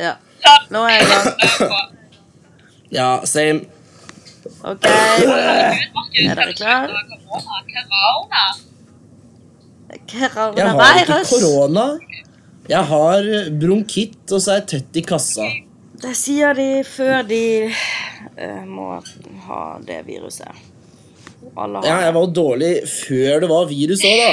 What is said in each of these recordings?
Ja. Nå er jeg i gang. Ja, same. OK. Er dere klare? Jeg har ikke Coronavirus. korona. Jeg har bronkitt, og så er jeg tett i kassa. Det sier de før de uh, må ha det viruset. Alle har Ja, jeg var jo dårlig før det var virus òg, da.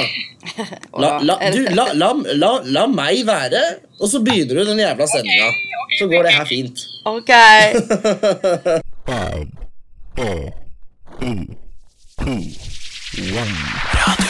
La, la, du, la, la, la, la meg være, og så begynner du den jævla sendinga. Så går det her fint. OK.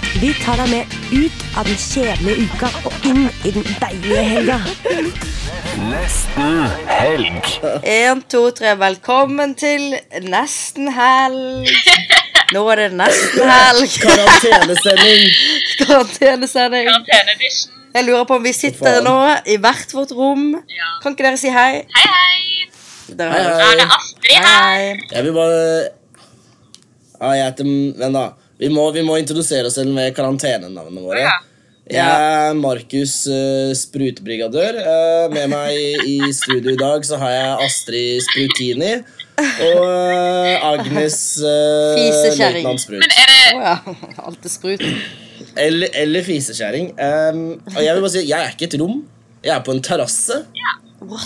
Vi tar deg med ut av den kjedelige uka og inn i den deilige helga. Nesten helg. Én, to, tre. Velkommen til nesten helg. Nå er det nesten helg. Karantenesending. Karantenesending. Karantene-edition. Jeg lurer på om vi sitter nå i hvert vårt rom. Ja. Kan ikke dere si hei? Hei, hei. Der. Hei, hei. Er det Astrid her? Hei. Jeg vil bare Ja, jeg heter Vent, da. Vi må, vi må introdusere oss selv med karantenenavnene våre. Ja. Jeg er Markus uh, Sprutbrigadør. Uh, med meg i studio i dag så har jeg Astrid Sprutini. Og uh, Agnes uh, Fisekjerring. Sprut. Men er det oh, ja. Alt er sprut. Eller, eller fisekjerring. Um, og jeg vil bare si, jeg er ikke et rom. Jeg er på en terrasse. Ja.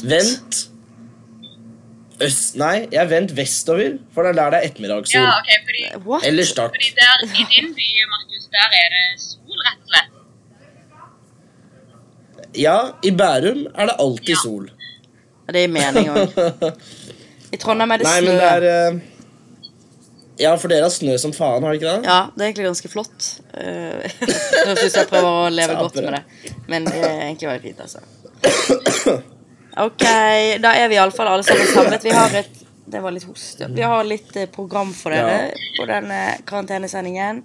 Vent øst... Nei, jeg er vendt vestover, for det er der det er ettermiddagssol. Ja, ok, fordi, Eller start. fordi der i din by, Markus, der er det sol, rett og slett. Ja, i Bærum er det alltid sol. Det er mening òg. I Trondheim er det Nei, snø. men det er eh, Ja, for dere har snø som faen, har dere ikke det? Ja, det er egentlig ganske flott. Eh, Nå syns jeg prøver å leve godt med det. Men det er egentlig veldig fint, altså. Ok, da er vi iallfall alle sammen samlet. Vi har et Det var litt host. Vi har litt eh, program for dere på denne karantenesendingen.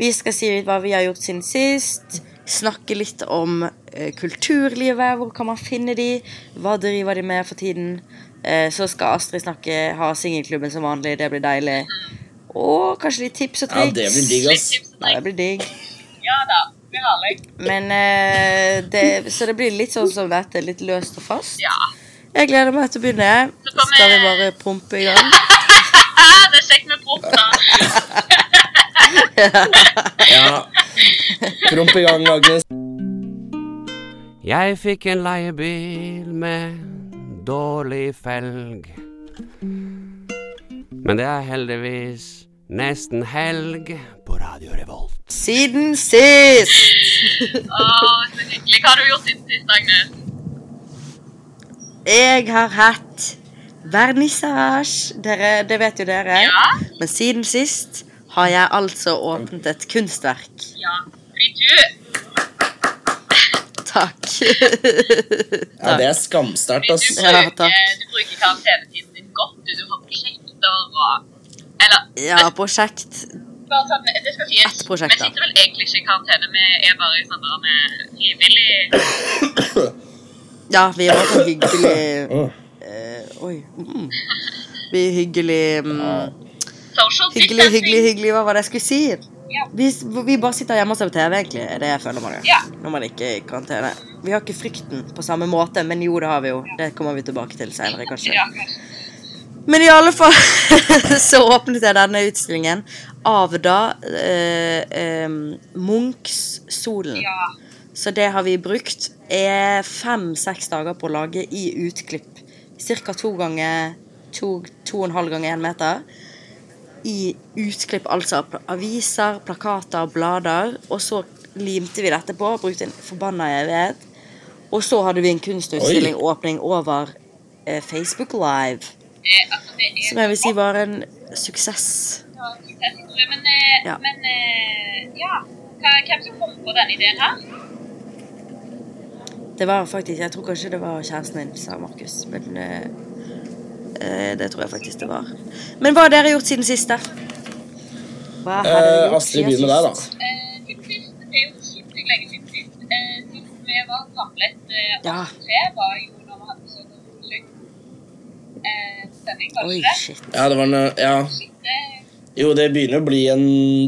Vi skal si litt hva vi har gjort siden sist. Snakke litt om eh, kulturlivet. Hvor kan man finne de? Hva driver de med for tiden? Eh, så skal Astrid snakke ha singelklubben som vanlig. Det blir deilig. Og kanskje litt tips og Ja, det blir digg, ass. Nei, Ja, det blir digg. Ja da, herlig. Men eh, det, Så det blir litt sånn som dette. Litt løst og fast. Ja. Jeg gleder meg til å begynne. Så Skal vi bare prompe i gang? Det er kjekt med promp, da. Ja. Promp i gang, Agnes. Jeg fikk en leiebil med dårlig felg. Men det er heldigvis nesten helg på Radio Revolt. Siden sist! Åh, så hyggelig. Hva har du gjort siden sist, Agnes? Jeg har hatt vernissasje. Dere, det vet jo dere. Ja. Men siden sist har jeg altså åpnet et kunstverk. Ja, fordi du, Takk. Ja, det er skamstart, altså. du, bruker, ja, du bruker karantenetiden din godt. Du har prosjekter og Eller Ja, prosjekt. bare sånn, det skal sies. Et prosjekt, Vi da. sitter vel egentlig ikke i karantene. Vi er bare i sånn der med frivillig Ja, vi var så hyggelig eh, Oi. Mm. Vi er hyggelig mm, social Hyggelig, distancing. hyggelig, hyggelig. Hva var det jeg skulle si? Ja. Vi, vi bare sitter hjemme og ser på TV, egentlig. er Det jeg føler man gjør. Ja. Når man ikke er i karantene. Vi har ikke frykten på samme måte, men jo, det har vi jo. Det kommer vi tilbake til senere, kanskje. Ja, kanskje. Men i alle fall så åpnet jeg denne utstillingen av da eh, eh, Munchs-solen. Ja. Så det har vi brukt eh, fem-seks dager på å lage i utklipp. Cirka to ganger to, to og en halv ganger én meter. I utklipp, altså aviser, plakater, blader. Og så limte vi dette på, brukte en forbanna evighet. Og så hadde vi en kunstutstilling-åpning over eh, Facebook Live. Det, altså, det Som jeg vil si var en suksess. Ja, suksesshistorie, Men, eh, Ja. men eh, ja. Hva, hvem som kom på denne ideen her? Det var faktisk Jeg tror kanskje det var kjæresten din, sa Markus. Men eh, eh, det tror jeg faktisk det var. Men hva har dere gjort siden sist, da? Hva har dere Eh, gjort Astrid, siden der, da. Eh, siden sist, det er jo sinnssykt lenge siden sist. Eh, sist vi var samlet eh, Ja. tre, var jo når vi hadde besøk av Sjuk. Eh, sending, Oi, shit. Ja, det var noe, ja. Shit, det Jo, det begynner å bli en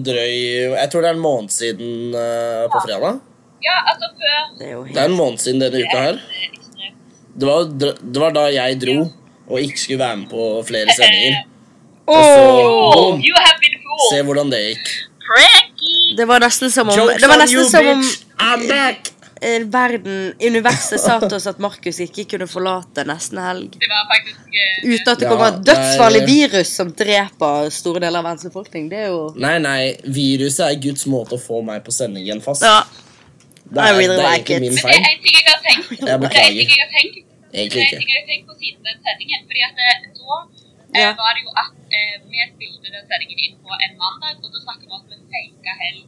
drøy Jeg tror det er en måned siden uh, på fredag. Ja, altså før Det er Det er en måned siden denne uka her. eh. Det var, det var da jeg dro og ikke skulle være med på flere sendinger. Oh, boom. you have been fooled! Se hvordan det gikk. Det var nesten som om Jokes Det var on you, nesten som om bitch! I'm back! Eh, verden, universet sa til oss at Markus ikke kunne forlate nesten helg. Det var faktisk eh, Uten at det Ja, kommer et det dødsfarlig virus som dreper store deler av verdens befolkning. Det er jo Nei, nei, viruset er Guds måte å få meg på sending igjen fast. Ja. Det er, really det er like ikke it. min Men det er en ting jeg har tenkt. Jeg Det er en ting jeg har tenkt. Det Egentlig er en ikke. ting jeg har tenkt på siden den sendingen. Fordi at det, da eh, var det jo at eh, vi spilte den sendingen inn på en mandag, og da snakket vi om en faka helg.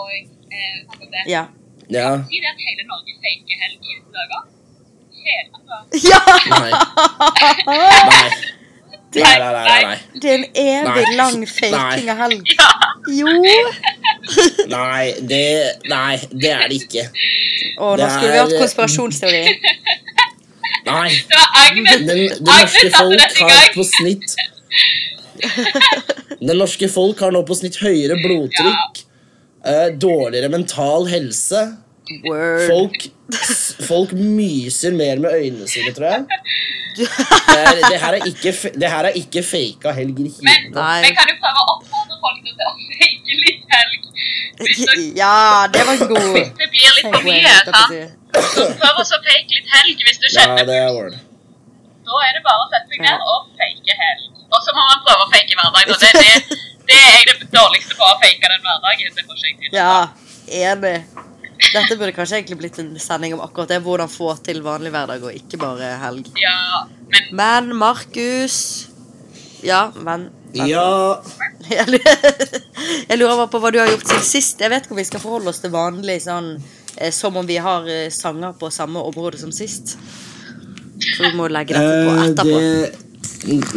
Og eh, det. Ja. Ja. Det at hele Norge faker helg i dager. Hele, altså. ja! Nei. Nei. Nei, nei, nei, nei, nei. Det er en evig Nei. lang faking av helg. Ja. Jo! Nei, det, nei, det er det ikke. Å, nå Det skulle vi hatt konspirasjonsteori. Nei. Det var Agnes. Den, det norske folk har på snitt Det norske folk har nå på snitt høyere blodtrykk, eh, dårligere mental helse. Word. Folk, folk myser mer med øynene sine, tror jeg. Det, er, det, her, er ikke, det her er ikke faka helger Men hele kan du prøve å oppfordre folk til å fake litt helg. Hvis dere Ja, det var god. hvis det blir litt for mye, sant? Så prøv å fake litt helg hvis du Ja, kjenner det er word. Da er det bare å sette seg ned og fake helg. Og så må man prøve å fake hverdag. Og det, det, det er jeg det dårligste på, å fake den hverdagen. Det får ikke jeg til. Ja, enig. Dette burde kanskje egentlig blitt en sending om akkurat det. Hvordan få til vanlig hverdag og ikke bare helg. Ja, men Men Markus Ja, men men- Ja Jeg lurer- på hva du har gjort siden sist. Jeg vet ikke om vi skal forholde oss til vanlig sånn eh, som om vi har eh, sanger på samme område som sist. Så vi må legge dette på Eh, etterpå. det,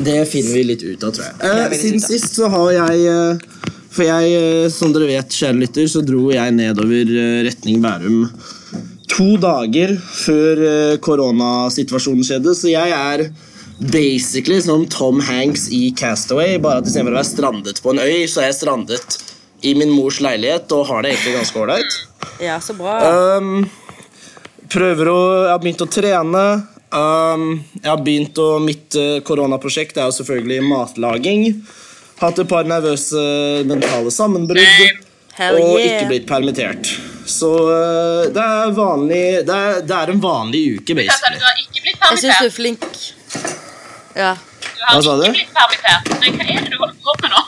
det finner vi litt ut av, tror jeg. Eh, siden ut sist så har jeg eh, For jeg, eh, som dere vet, kjære lytter, så dro jeg nedover eh, retning Bærum to dager før koronasituasjonen skjedde, så jeg er basically som Tom Hanks i Castaway, bare at istedenfor å være strandet på en øy, så er jeg strandet i min mors leilighet og har det egentlig ganske ålreit. Ja, så bra. Um, prøver å Jeg har begynt å trene. Um, jeg har begynt å Mitt uh, koronaprosjekt er jo selvfølgelig matlaging. Hatt et par nervøse mentale sammenbrudd. Hell og yeah. ikke blitt permittert. Så uh, det er vanlig det er, det er en vanlig uke, basically. Du har ikke blitt Jeg syns du er flink. Ja. Du har Hva sa ikke du? blitt permittert. Hva er det du holder på med nå?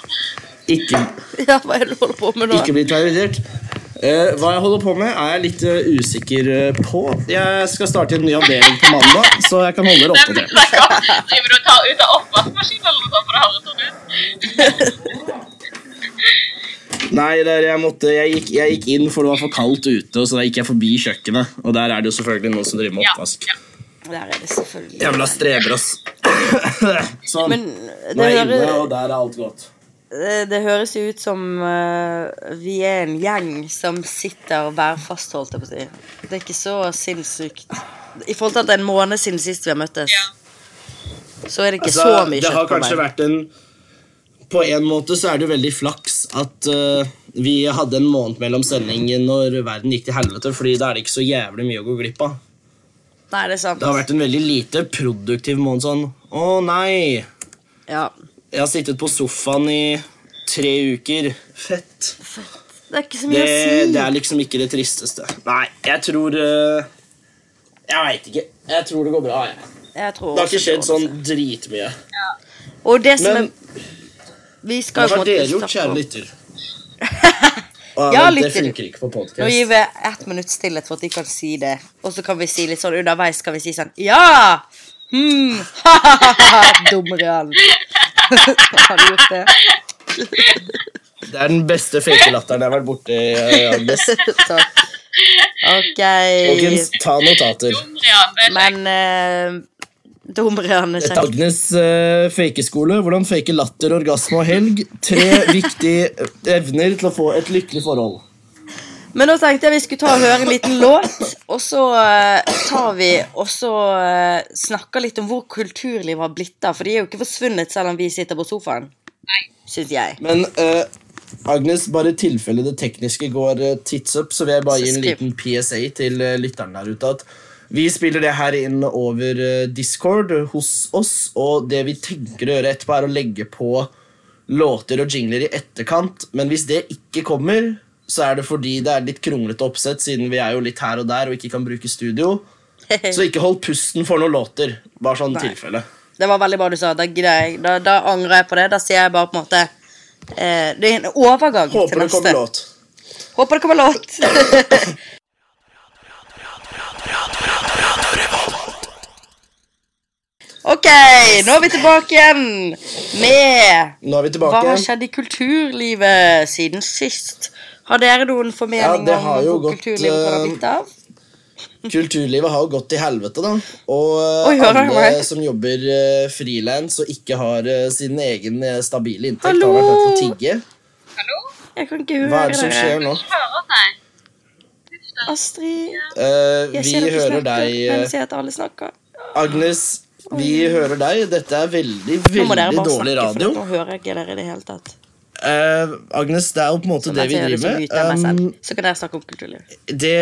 Ikke, ja, hva er det du holder på med nå? ikke blitt permittert. Eh, hva jeg holder på med, er jeg litt uh, usikker eh, på. Jeg skal starte en ny avdeling på mandag, så jeg kan holde dere oppdatert. Driver du og tar ut av oppvaskmaskinen eller noe sånt for det høres sånn ut? Nei, der jeg, måtte, jeg, gikk, jeg gikk inn for det var for kaldt ute, og så da gikk jeg forbi kjøkkenet. Og der er det jo selvfølgelig noen som driver med Ja, oppvask. ja. Der er det selvfølgelig. Jævla streber, ass. sånn. Men Nå er jeg inne, og der er alt godt. Det, høres jo ut som uh, vi er en gjeng som sitter værfast, holdt jeg på å si. Det er ikke så sinnssykt. I forhold til at det er en måned siden sist vi har møttes, Ja. så er det ikke Altså, så mye kjøtt på meg. det har kanskje vært en På en måte så er det jo veldig flaks at uh, vi hadde en måned mellom sendingen når verden gikk til helvete, fordi da er det ikke så jævlig mye å gå glipp av. Nei, det er sant. Det har vært en veldig lite produktiv måned sånn. Å nei! Ja. Jeg har sittet på sofaen i tre uker. Fett. Det er ikke så mye Det, å si. det er liksom ikke det tristeste. Nei, jeg tror eh, Jeg veit ikke. Jeg tror det går bra. Jeg. Jeg tror Det har ikke skjedd sånn dritmye. Ja. Og det som Men er Vi skal hva jo på har dere gjort, kjære lytter? Ah, Ja, det funker ikke på Nå gir vi ett minutt stillhet for at de kan si det. Og så kan vi si litt sånn underveis kan vi si sånn Ja! Hmm. Dumrian. Har du gjort det? Det er den beste fakelatteren jeg har vært borti. eh, Agnes. Takk. Ok. Folkens, ta notater. Det er. Men uh, Dumrian er Dette er kjekk. Agnes uh, fakeskole. Hvordan fake latter, orgasme og helg. Tre viktige evner til å få et lykkelig forhold. Men nå tenkte jeg vi skulle ta og høre en liten låt, og så eh, tar vi og så eh, snakker litt om hvor kulturlivet har blitt av. For de er jo ikke forsvunnet selv om vi sitter på sofaen, syns jeg. Men uh, Agnes, bare i tilfelle det tekniske går uh, tits up, så vil jeg bare gi en liten PSA til uh, lytteren der ute. at vi spiller det her inn over Discord hos oss, og det vi tenker å gjøre etterpå, er å legge på låter og jingler i etterkant. Men hvis det ikke kommer, så er det fordi det er litt kronglete oppsett, siden vi er jo litt her og der og ikke kan bruke studio. Så ikke hold pusten for noen låter. Bare sånn Nei. tilfelle. Det var veldig bra du sa. Da, da, da angrer jeg på det. Da sier jeg bare på en måte eh, Det er en overgang Håper til det kommer låt. Håper det kommer låt. Ok, nå er vi tilbake igjen med Nå er vi Hva har skjedd i kulturlivet siden sist? Har dere noen formening Ja, om hvor kulturlivet kan ha eh, blitt av? Kulturlivet har jo gått til helvete, da. Og eh, Oi, alle som jobber uh, frilans og ikke har eh, sin egen eh, stabile inntekt, Hallo? har vært nødt til å tigge. Hallo? Jeg kan ikke høre Hva er det som skjer nå? Astrid, Eh, jeg vi hører snakker, deg, jeg eh, ser at alle snakker. Agnes. Vi hører deg. Dette er veldig, Nå må dere veldig bare dårlig snakke, radio. for nå hører jeg ikke dere i det hele tatt. Eh, Agnes, det er jo på en måte det vi driver meg med. Um, Så kan dere snakke om kulturliv. det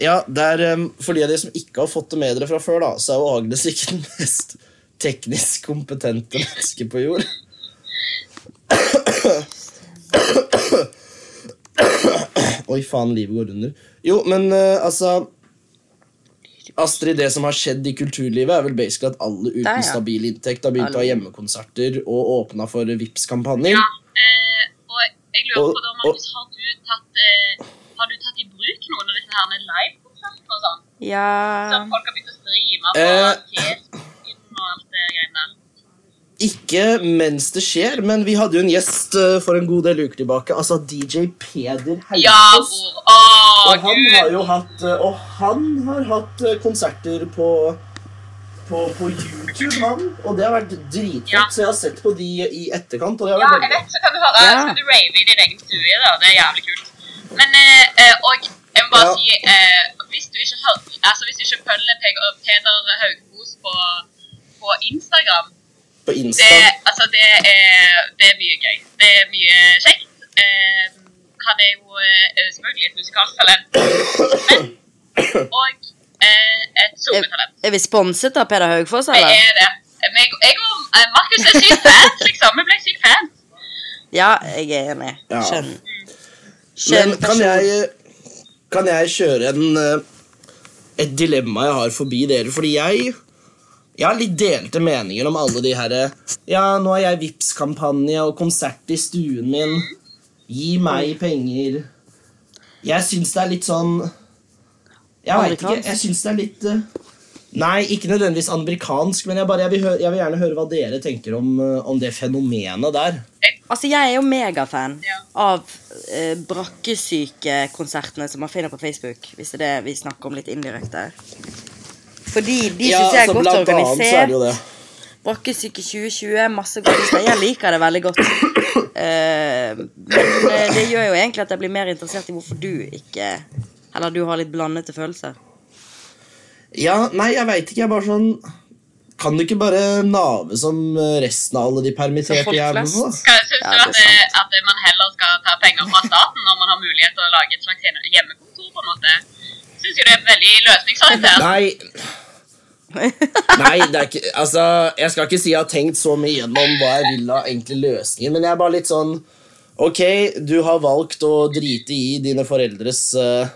ja, det er um, For de av dere som ikke har fått det med dere fra før, da, så er jo Agnes ikke den mest teknisk kompetente menneske på jord. Oi, faen, livet går under. Jo, men uh, altså Astrid, det som har skjedd i kulturlivet, er vel basically at alle uten Der, ja. stabil inntekt har begynt å ha hjemmekonserter og åpna for Vipps-kampanjer. Ja, eh, jeg lurer på da, Markus, har du tatt, eh, har du tatt i bruk noen av disse her live-konsertene og sånn? Ja Så folk har begynt å streame på Eh. Og alt det greiene der. Ikke mens det skjer, men vi hadde jo en gjest eh, for en god del uker tilbake. Altså DJ Peder Ja, Haugaas. og han gud. har jo hatt eh, Og han har hatt eh, konserter på på, på YouTube, han. Og det har vært dritfett. Ja. Så jeg har sett på de i etterkant. Og det har Ja, jeg vet, så kan du høre, Ja. kan du rave i din egen stue da, det er jævlig kult. Men, eh, eh, og jeg må bare Ja. si, eh, hvis du ikke hører, altså hvis du ikke følger Peder Haugmos på, på Instagram, på det, altså det er, det er mye gøy. Det er mye kjekt. Eh, han er jo eh, selvfølgelig et musikalsk talent, men, og et er, solmetalent. er vi sponset av Peder Haugfoss, Jeg Vi er det. Jeg, jeg og eh, Markus er sykt fans, liksom. Vi ble sykt fans. Ja, jeg er enig. Ja. Skjønn. Skjønn Men kan jeg, kan jeg kjøre en, eh, et dilemma jeg har forbi dere? Fordi jeg, jeg har litt delte meninger om alle de her Ja, nå har jeg vips kampanje og konsert i stuen min. Gi meg penger. Jeg syns det er litt sånn Jeg veit ikke. Jeg syns det er litt eh, Nei, ikke nødvendigvis amerikansk, men jeg, bare, jeg, vil, høre, jeg vil gjerne høre hva dere tenker om, eh, om det fenomenet der. Altså, jeg er jo megafan Ja. av eh, brakkesykekonsertene som man finner på Facebook. Hvis det er det vi snakker om litt indirekte. Fordi de syns jeg er godt altså, er organisert. Brakkesyke 2020, masse gode steder. Jeg liker det veldig godt. Eh, men eh, det gjør jo egentlig at jeg blir mer interessert i hvorfor du ikke Eller du har litt blandede følelser. Ja, nei, jeg veit ikke. Jeg er bare sånn Kan du ikke bare nave som resten av alle de permitterte jævlene? Syns Ja, du at, det, at man heller skal ta penger fra staten når man har mulighet til å lage et slags hjemmekontor? på en måte? Syns jo det er veldig løsningsorientert. Nei. Nei, det er ikke Altså, jeg skal ikke si jeg har tenkt så mye gjennom hva jeg vil av enkle løsninger, men jeg er bare litt sånn Ok, du har valgt å drite i dine foreldres eh,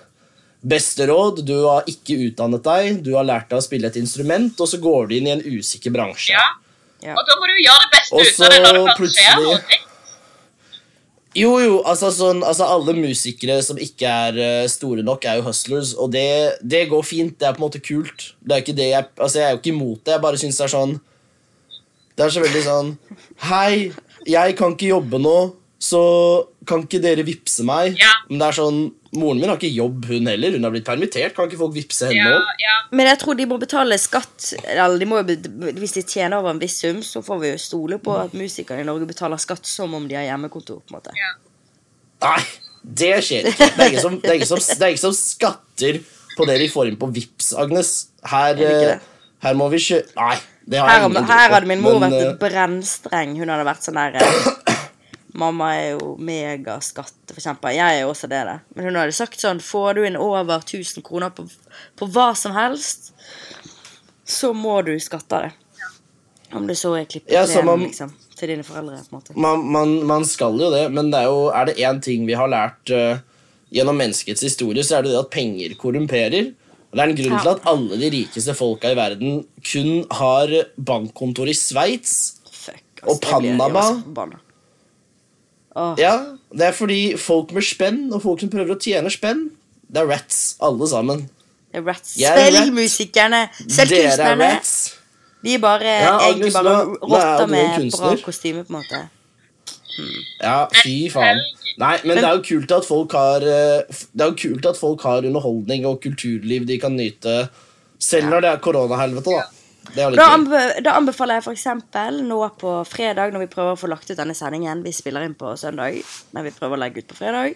beste råd. Du har ikke utdannet deg, du har lært deg å spille et instrument, og så går du inn i en usikker bransje. Ja. Ja. Og da må du gjøre det beste Også ut av det når det kan først skjer dritt. Jo, jo, altså, sånn, altså alle musikere som ikke er eh, store nok, er jo hustlers, og det, det går fint. Det er på en måte kult. Det er ikke det jeg, altså, jeg er jo ikke imot det, jeg bare syns det er sånn Det er så veldig sånn Hei, jeg kan ikke jobbe nå, så Kan ikke dere vippse meg? Ja. Men det er sånn Moren min har ikke jobb, hun heller. Hun har blitt permittert. Kan ikke folk vippse henne Ja, òg? ja. Men jeg tror de må betale skatt Eller de må hvis de tjener over en viss sum, så får vi jo stole på at musikere i Norge betaler skatt som om de har hjemmekontor. på en måte ja. Nei, det skjer ikke. Det er ikke, som, det, er ikke som, det er ikke som skatter på det de får inn på Vips, Agnes. Her, Er eh, her må vi kjø... Nei, det har Her, jeg ingen tro her hadde min mor Men, vært eh, brennstreng. Hun hadde vært sånn der eh, Mamma er jo megaskatteforkjemper. Jeg er jo også det, det. Men hun hadde sagt sånn Får du inn over 1000 kroner på, på hva som helst, så må du skatte av det. Om du så er klippet Ja, om- liksom, til dine foreldre. på en måte man, man, man skal jo det, men det er jo Er det én ting vi har lært uh, gjennom menneskets historie, så er det det at penger korrumperer. Og Det er en grunn Ja. til at alle de rikeste folka i verden kun har bankkontor i Sveits. Og Panama? Åh, Ja, Det er fordi folk med spenn og folk som prøver å tjene spenn, det er rats, alle sammen. det er rats. Jeg musikerne rat. kunstnerne Dere er rats. De er bare Ja, egentlig Agnes, bare er rotter med kunstner. bra kostyme, på en måte. Ja, fy faen. Nei, men det er jo kult at folk har eh, Det er jo kult at folk har underholdning og kulturliv de kan nyte, selv når det er koronahelvete, da. Da, anbe da anbefaler jeg for eksempel nå på fredag, når vi prøver å få lagt ut denne sendingen Vi spiller inn på søndag, men vi prøver å legge ut på fredag.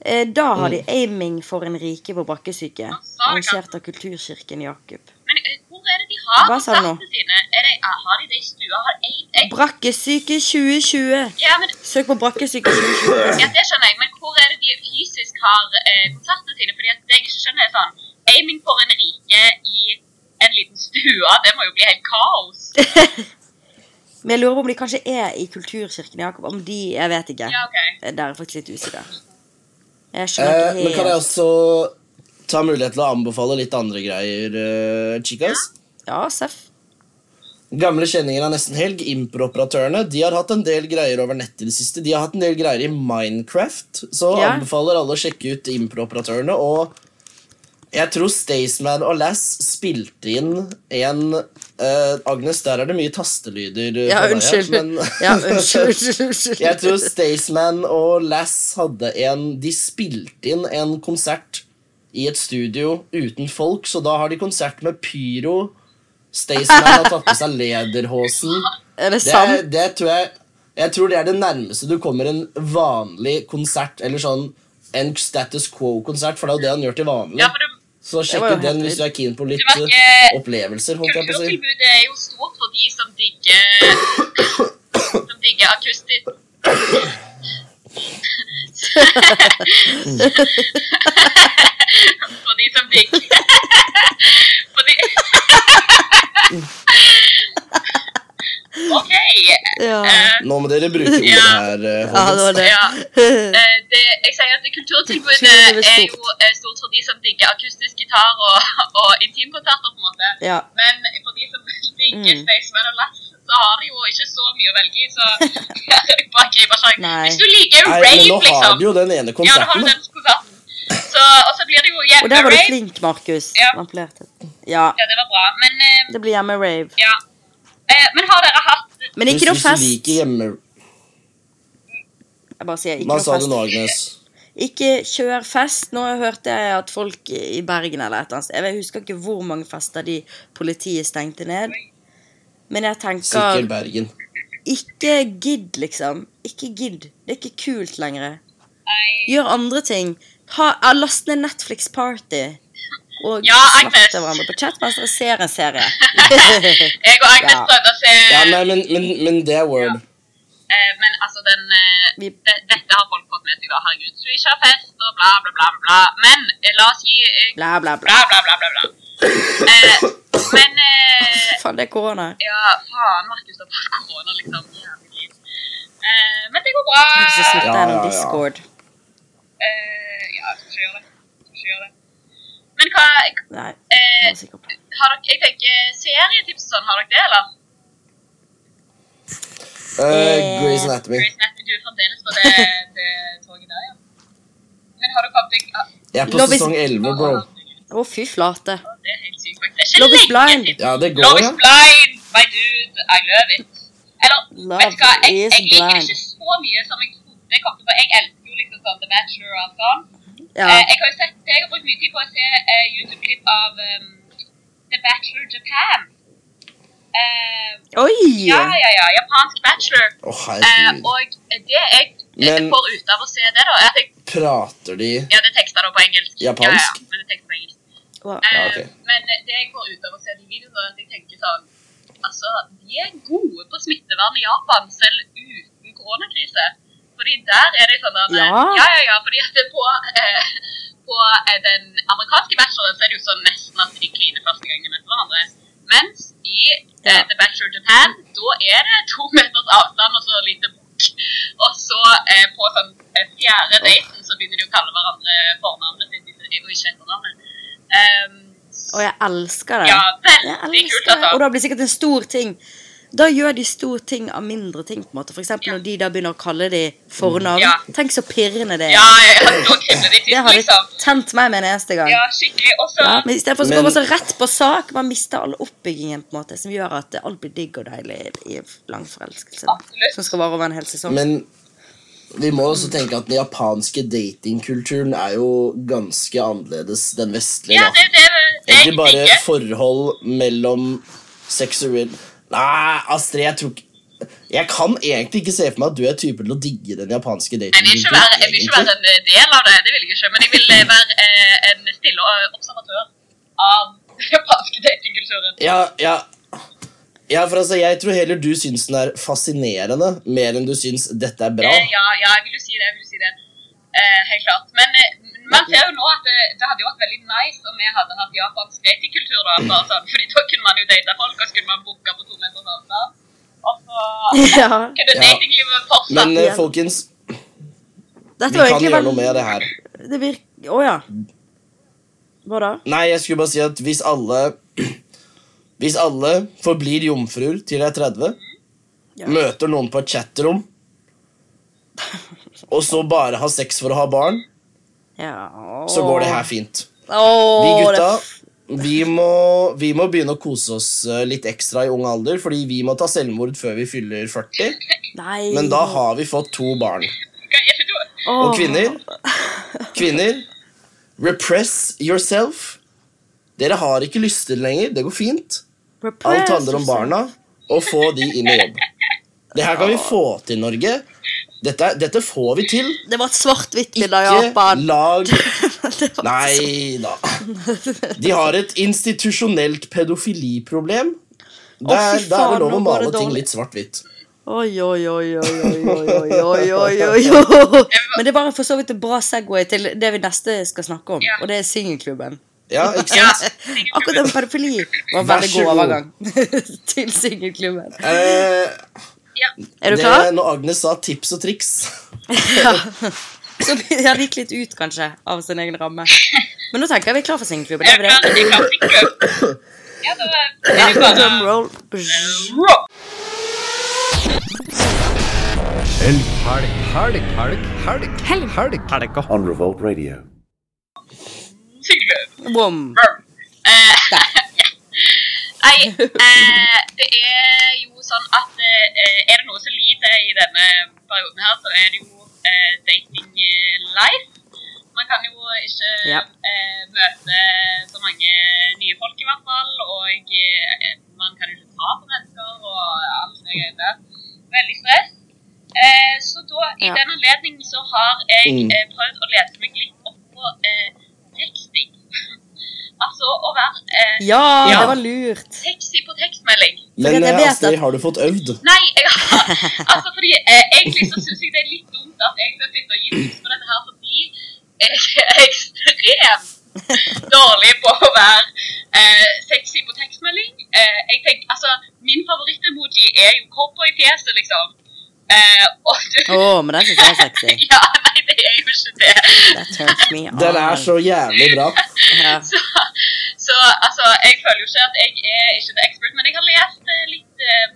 Eh, da har Mm. de Aiming for en rike på brakkesyke, arrangert av Kulturkirken Jakob. Men eh, hvor er det de har konsertene sine? Er det, har de det i stua? Brakkesyke 2020. ja, men, Søk på Brakkesyke 2020. ja, det skjønner jeg, men hvor er det de fysisk har eh, konsertene sine? Fordi at det jeg ikke skjønner er sånn Aiming for en rike i en liten stue, det må jo bli helt kaos. Men jeg lurer på om de kanskje er i Kulturkirken Jakob. Om de Jeg vet ikke. Ja, okay. Der er jeg faktisk litt usikker. Jeg skjønner Eh, men kan jeg også ta mulighet til å anbefale litt andre greier, uh, chicas? Ja, Seff. Gamle kjenninger av Nesten Helg, Impro-operatørene, de har hatt en del greier over nettet i det siste. De har hatt en del greier i Minecraft, så Ja. anbefaler alle å sjekke ut Impro-operatørene. Og jeg tror Staysman og Lass spilte inn en uh, Agnes, der er det mye tastelyder. eh, Ja, unnskyld. deg, men- Ja, unnskyld. Jeg tror Staysman og Lass hadde en De spilte inn en konsert i et studio uten folk, så da har de konsert med pyro. Staysman har tatt på seg lederhosen. Er det Det, sant? det tror jeg Jeg tror det er det nærmeste du kommer en vanlig konsert, eller sånn en status quo-konsert, for det er jo det han gjør til vanlig. Ja, for det, Så sjekk ut den hvis du er keen på litt var eh, ikke- opplevelser, holdt jeg på å si. kulturtilbudet er jo stort for de som digger Som digger akustisk For de som digger For de OK. Ja. Uh, Nå må dere bruke ordet Ja. her, Uh, Ja, det var det. Ja. Uh, det, jeg sier at det kulturtilbudet er er jo stort for de som digger akustisk gitar og, og intimkonserter, på en måte. Ja. Men for de som digger Mm. Staysman og Lass, så har de jo ikke så mye å velge i, så bare griper sjansen. Hvis du liker Nei, rave, liksom. nå har liksom. du jo den ene Ja, da har konserten. du den konserten. Så, og så blir det jo Og der var du flink, Markus. Ja. Ja, Ja, det var bra. Men, det blir hjemme rave. ja. Eh, men har dere hatt Men ikke noe noe hvis du fest. liker hjemme... Jeg bare sier ikke Hva noe sa du fest. nå, Agnes? Ikke kjør fest. Nå hørte jeg at folk i Bergen eller et eller annet sted Jeg husker ikke hvor mange fester de politiet stengte ned. Men jeg tenker Sikkert Bergen. Ikke gidd, liksom. Ikke gidd. Det er ikke kult lenger. Gjør andre ting. Ha, last ned Netflix Party. Og Ja, Agnes. til hverandre på chat mens dere ser en serie. Jeg og Agnes Ja. prøvde å se Ja, nei, men, men, men det er word. Eh, men altså, den eh, Vi- det, Dette har folk fått med seg, da. Herregud, så vi ikke har fest og bla, bla, bla. bla, bla. Men eh, la oss gi eh, Bla, bla, bla. bla, bla, bla, bla. Eh, men eh, Faen, det er korona. Ja, faen, Markus har fått korona, liksom. Eh, men det går bra. Ja, ja, ja. Discord. Eh, ja, jeg skal ikke gjøre det. Jeg skal ikke gjøre det. Men hva Nei, eh, jeg er sikker på. Har dere Jeg tenker serietips og sånn, har dere det, eller? Uh, Grey's Anatomy. Grace Anatomy, du er fremdeles på det, det toget der, ja. Men har du kommet deg ah, Jeg er på Love is- sesong 11, bro. Å, fy flate. Det er helt sykt, faktisk. Det er ikke Love is lenge blind. siden. Ja, det går, Love ja. is blind, my dude. I love it. Eller, Love vet du hva, jeg, is jeg liker det blind. ikke så mye som jeg trodde jeg kom til å Jeg elsker jo liksom sånn The Bachelor og alt sånn. Ja. Eh, jeg har jo sett, jeg har brukt mye tid på å se eh, YouTube-klipp av um, The Bachelor Japan. Eh, Oi! ja, ja, ja. Japansk bachelor. Oh, Eh, og det jeg Men- får ut av å se det, da, er at jeg Prater de Ja, det tekster da på engelsk. Japansk? Ja, ja, men det tekster på engelsk. Wow. Eh, Ja, okay. Men det jeg får ut av å se de videoene, er at jeg tenker sånn Altså, de er gode på smittevern i Japan, selv uten koronakrise. Fordi der er det sånn at Ja. ja, ja, ja, fordi at på, eh, på eh, den amerikanske bacheloren så er det jo sånn nesten at de kliner første gang de møter hverandre. Mens i eh, The Bachelor Japan, da er det to meters avstand og så lite bukk. Og så eh, på sånn eh, fjerde daten så begynner de å kalle hverandre fornavnet sitt og ikke etternavnet. Um, Og jeg elsker det. Ja, veldig kult, altså. Og da blir det sikkert en stor ting. Da gjør de stor ting av mindre ting. på en måte For eksempel når de da begynner å kalle de fornavn. Ja. Tenk så pirrende det er. ja, ja, ja, de Det hadde liksom. tent meg med en eneste gang. Ja, skikkelig. Også... Ja, men Istedenfor så Men- går man så rett på sak. Man mister all oppbyggingen på en måte som gjør at alt blir digg og deilig i lang forelskelse. Absolutt. Som skal vare over en hel sesong. Men vi må også tenke at den japanske datingkulturen er jo ganske annerledes den vestlige. Ja, det det, det Egentlig bare forhold mellom seksuell Nei, Astrid, jeg tror ikke Jeg kan egentlig ikke se for meg at du er typen til å digge den japanske Jeg vil ikke være, jeg vil ikke være en del av det, det vil jeg ikke. Men jeg vil eh, være eh, en stille observatør av den japanske datingkulturen. Ja, ja. ja, for altså, Jeg tror heller du syns den er fascinerende, mer enn du syns dette er bra. Eh, ja, ja, jeg vil jo si det. Jeg vil jo si det. Eh, helt klart. Men eh, man ser jo nå at det, det hadde nice om vi hadde hatt japansk datingkultur. da, bare sånn, fordi da kunne man jo date folk, og så kunne man booke på to meters avstand. Og så Ja. kunne datinglivet fortsatt. Men uh, folkens, Dette vi kan gjøre noe med det her. Det virker Å ja. Hva da? Nei, jeg skulle bare si at hvis alle Hvis alle forblir jomfruer til de er 30, Ja. møter noen på et chatrom, og så bare har sex for å ha barn, Ja. så går det her fint. Åh, Vi gutta, vi må, vi må begynne å kose oss eh, litt ekstra i ung alder, fordi vi må ta selvmord før vi fyller 40. Nei. Men da har vi fått to barn. Oh. Og kvinner Kvinner Repress yourself Dere har ikke lyster lenger, det går fint Repress Alt handler om barna Og få de inn i jobb Det her kan vi få til Norge Dette, dette får vi til Det var et svart-hvitt-bilde av Ikke Japan. lag Det var Nei da De har et institusjonelt pedofiliproblem Der, oh, er det lov å male ting dårlig. litt svart-hvitt Oi, oi, oi, oi, oi, oi, oi, oi. Men det er bare for så vidt en bra Segway til det vi neste skal snakke om. Ja. Og det er singelklubben. Ja, ikke Ja. sant? Akkurat det med pedofili var en veldig god overgang til singelklubben. Eh, Er du det, klar? når Agnes sa tips og triks Ja. Så ja, det gikk litt ut, kanskje, av sin egen ramme. Men nå tenker jeg vi er klar for singelklubben. Er Er vi det? Ja, da er det bare Drumroll. Helg, helg, helg, helg, helg, helg, helg, helg. On Revolt Radio. Bom. Eh, Nei, eh, det er jo sånn at eh, er det noe som lider i denne perioden her, så er det jo eh, dating eh. Man kan jo ikke Ja. eh, møte så mange nye folk, i hvert fall. Og eh, man kan jo ikke ta på mennesker og alt det greiene der. Veldig stress. Eh, så da, i Ja. den anledning så har jeg Mm. eh, prøvd å lese meg litt opp på eh, teksting. altså å være eh, Ja, Ja. det var lurt. sexy på tekstmelding. Men eh, vet Astrid, at- har du fått øvd? Nei, jeg har Altså, fordi eh, egentlig så syns jeg det er litt dumt at jeg sitter sitte og gi tips på dette her, fordi jeg er ekstremt dårlig på å være eh, sexy på tekstmelding. Eh, jeg tenker, altså, Min favoritt-emoji er jo cowboyfjeset, liksom. Eh, og du Å, men den syns jeg er sexy. Ja, nei, det er jo ikke det. That turns me on. Den er så jævlig bra. ja. Så, så altså, jeg føler jo ikke at jeg er ikke en expert, men jeg har lest eh, litt, eh,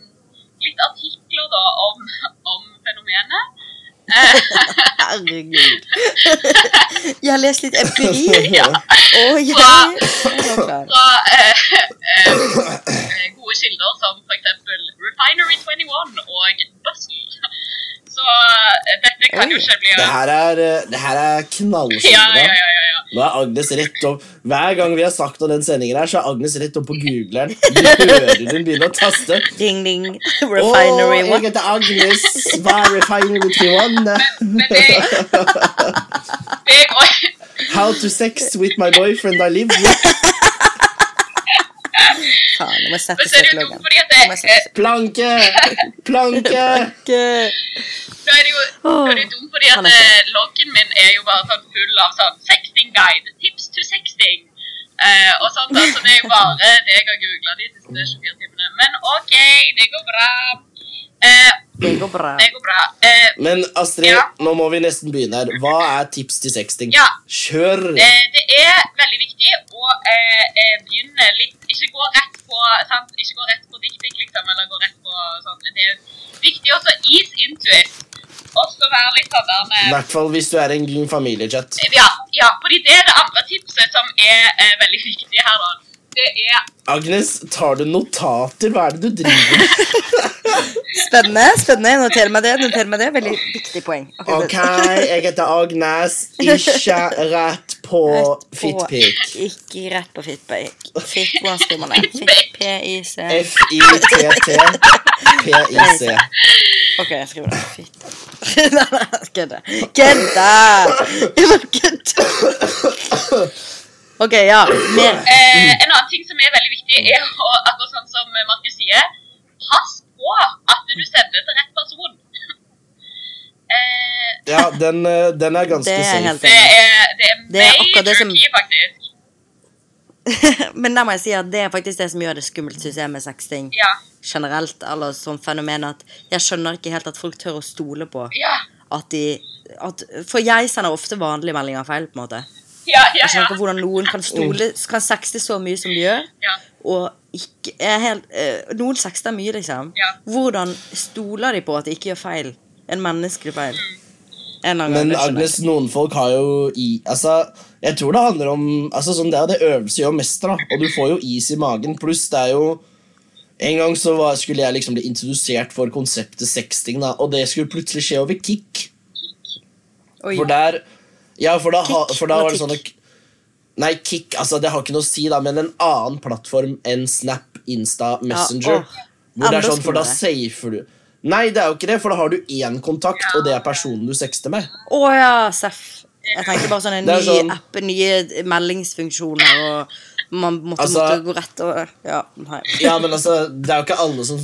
litt artikler da om, om fenomenet. Herregud. Jeg har lest litt empiri. ja, Oh, er fra eh, eh, eh, gode kilder som f.eks. Refinery 21 og Bustle. Så eh, dette kan jo ikke bli Det her er, eh, det her er Ja, ja, ja, ja, ja. Nå er Agnes rett opp Hver gang vi har sagt om den sendingen her, så er Agnes rett opp på googleren. Du hører hun begynne å taste. Ding, ding. Refinery Refinery. jeg heter Agnes. Hva er Refinery 21? Men det, det går How to sex with my boyfriend I live with. Faen, nå må sette Men så det jo søkeloggen. Nå jeg Planke! Planke! søkeloggen. Er det jo er det jo dumt fordi at loggen min er jo bare sånn full av sånn sexting guide, tips to sexting. Uh, og sånt da, så det er jo bare det jeg har googla de siste 24 timene. Men OK, det går bra. Eh, Det går bra. det går bra. Eh, Men Astrid, Ja. nå må vi nesten begynne her. Hva er tips til sexting? Ja. Kjør! eh, det er veldig viktig å eh, eh, begynne litt Ikke gå rett på sant? Ikke gå rett på dikting, liksom, eller gå rett på sånn. Det er viktig også å ease into it. Også være litt sånn der I hvert fall hvis du er en familiechat. Ja, ja, fordi det er det andre tipset som er eh, veldig viktig her, da. Det er Agnes, tar du notater? Hva er det du driver med? Spennende. spennende. Noter meg det. noter meg det. Veldig viktig poeng. Ok, okay jeg heter Agnes. Ikke rett på på- fitpic. Ikke rett på fitpic. Fit, hvordan skriver man det? P-I-C. F-I-T-T-P-I-C. Ok, jeg skriver det. Fit. Nei, nei, Kødda. Kødda! Jeg bare kødder. Ok, ja. Mer. eh, En annen ting som er veldig viktig, er å, akkurat sånn som Markus sier, pass på at du sender til rett person. eh, Ja, den, eh, den er ganske Det er safe. helt det er, det er Det er det som- key, faktisk. Men der må jeg si at det er faktisk det som gjør det skummelt, synes jeg, med sexting Ja. generelt. Eller som fenomen at jeg skjønner ikke helt at folk tør å stole på Ja, at de at, For jeg sender ofte vanlige meldinger feil, på en måte. Ja, ja. Jeg skjønner ikke hvordan noen kan stole Kan sexte så mye som de gjør, ja. og ikke er helt uh, Noen sexter mye, liksom. Ja. Hvordan stoler de på at de ikke gjør feil? En menneskelig feil. En gang, Men Agnes, noen folk har jo i Altså, jeg tror det handler om Altså, sånn Det er det øvelse gjør mester, da. Og du får jo is i magen. Pluss det er jo En gang så var, skulle jeg liksom bli introdusert for konseptet sexting, da, og det skulle plutselig skje over Kick. Oi. For der Ja, for da, Kick for da var det sånn Kick. Nei, Kick, altså det har ikke noe å si, da, men en annen plattform enn Snap, Insta, Messenger. Ja, hvor det er sånn, For da safer du. Nei, det er jo ikke det, for da har du én kontakt, og det er personen du sexter med. Å ja, Seff. Jeg tenkte bare sånn en ny sånn- app, nye meldingsfunksjoner, og man måtte, Altså- måtte gå rett og Ja. Ja, men altså, Det er jo ikke alle som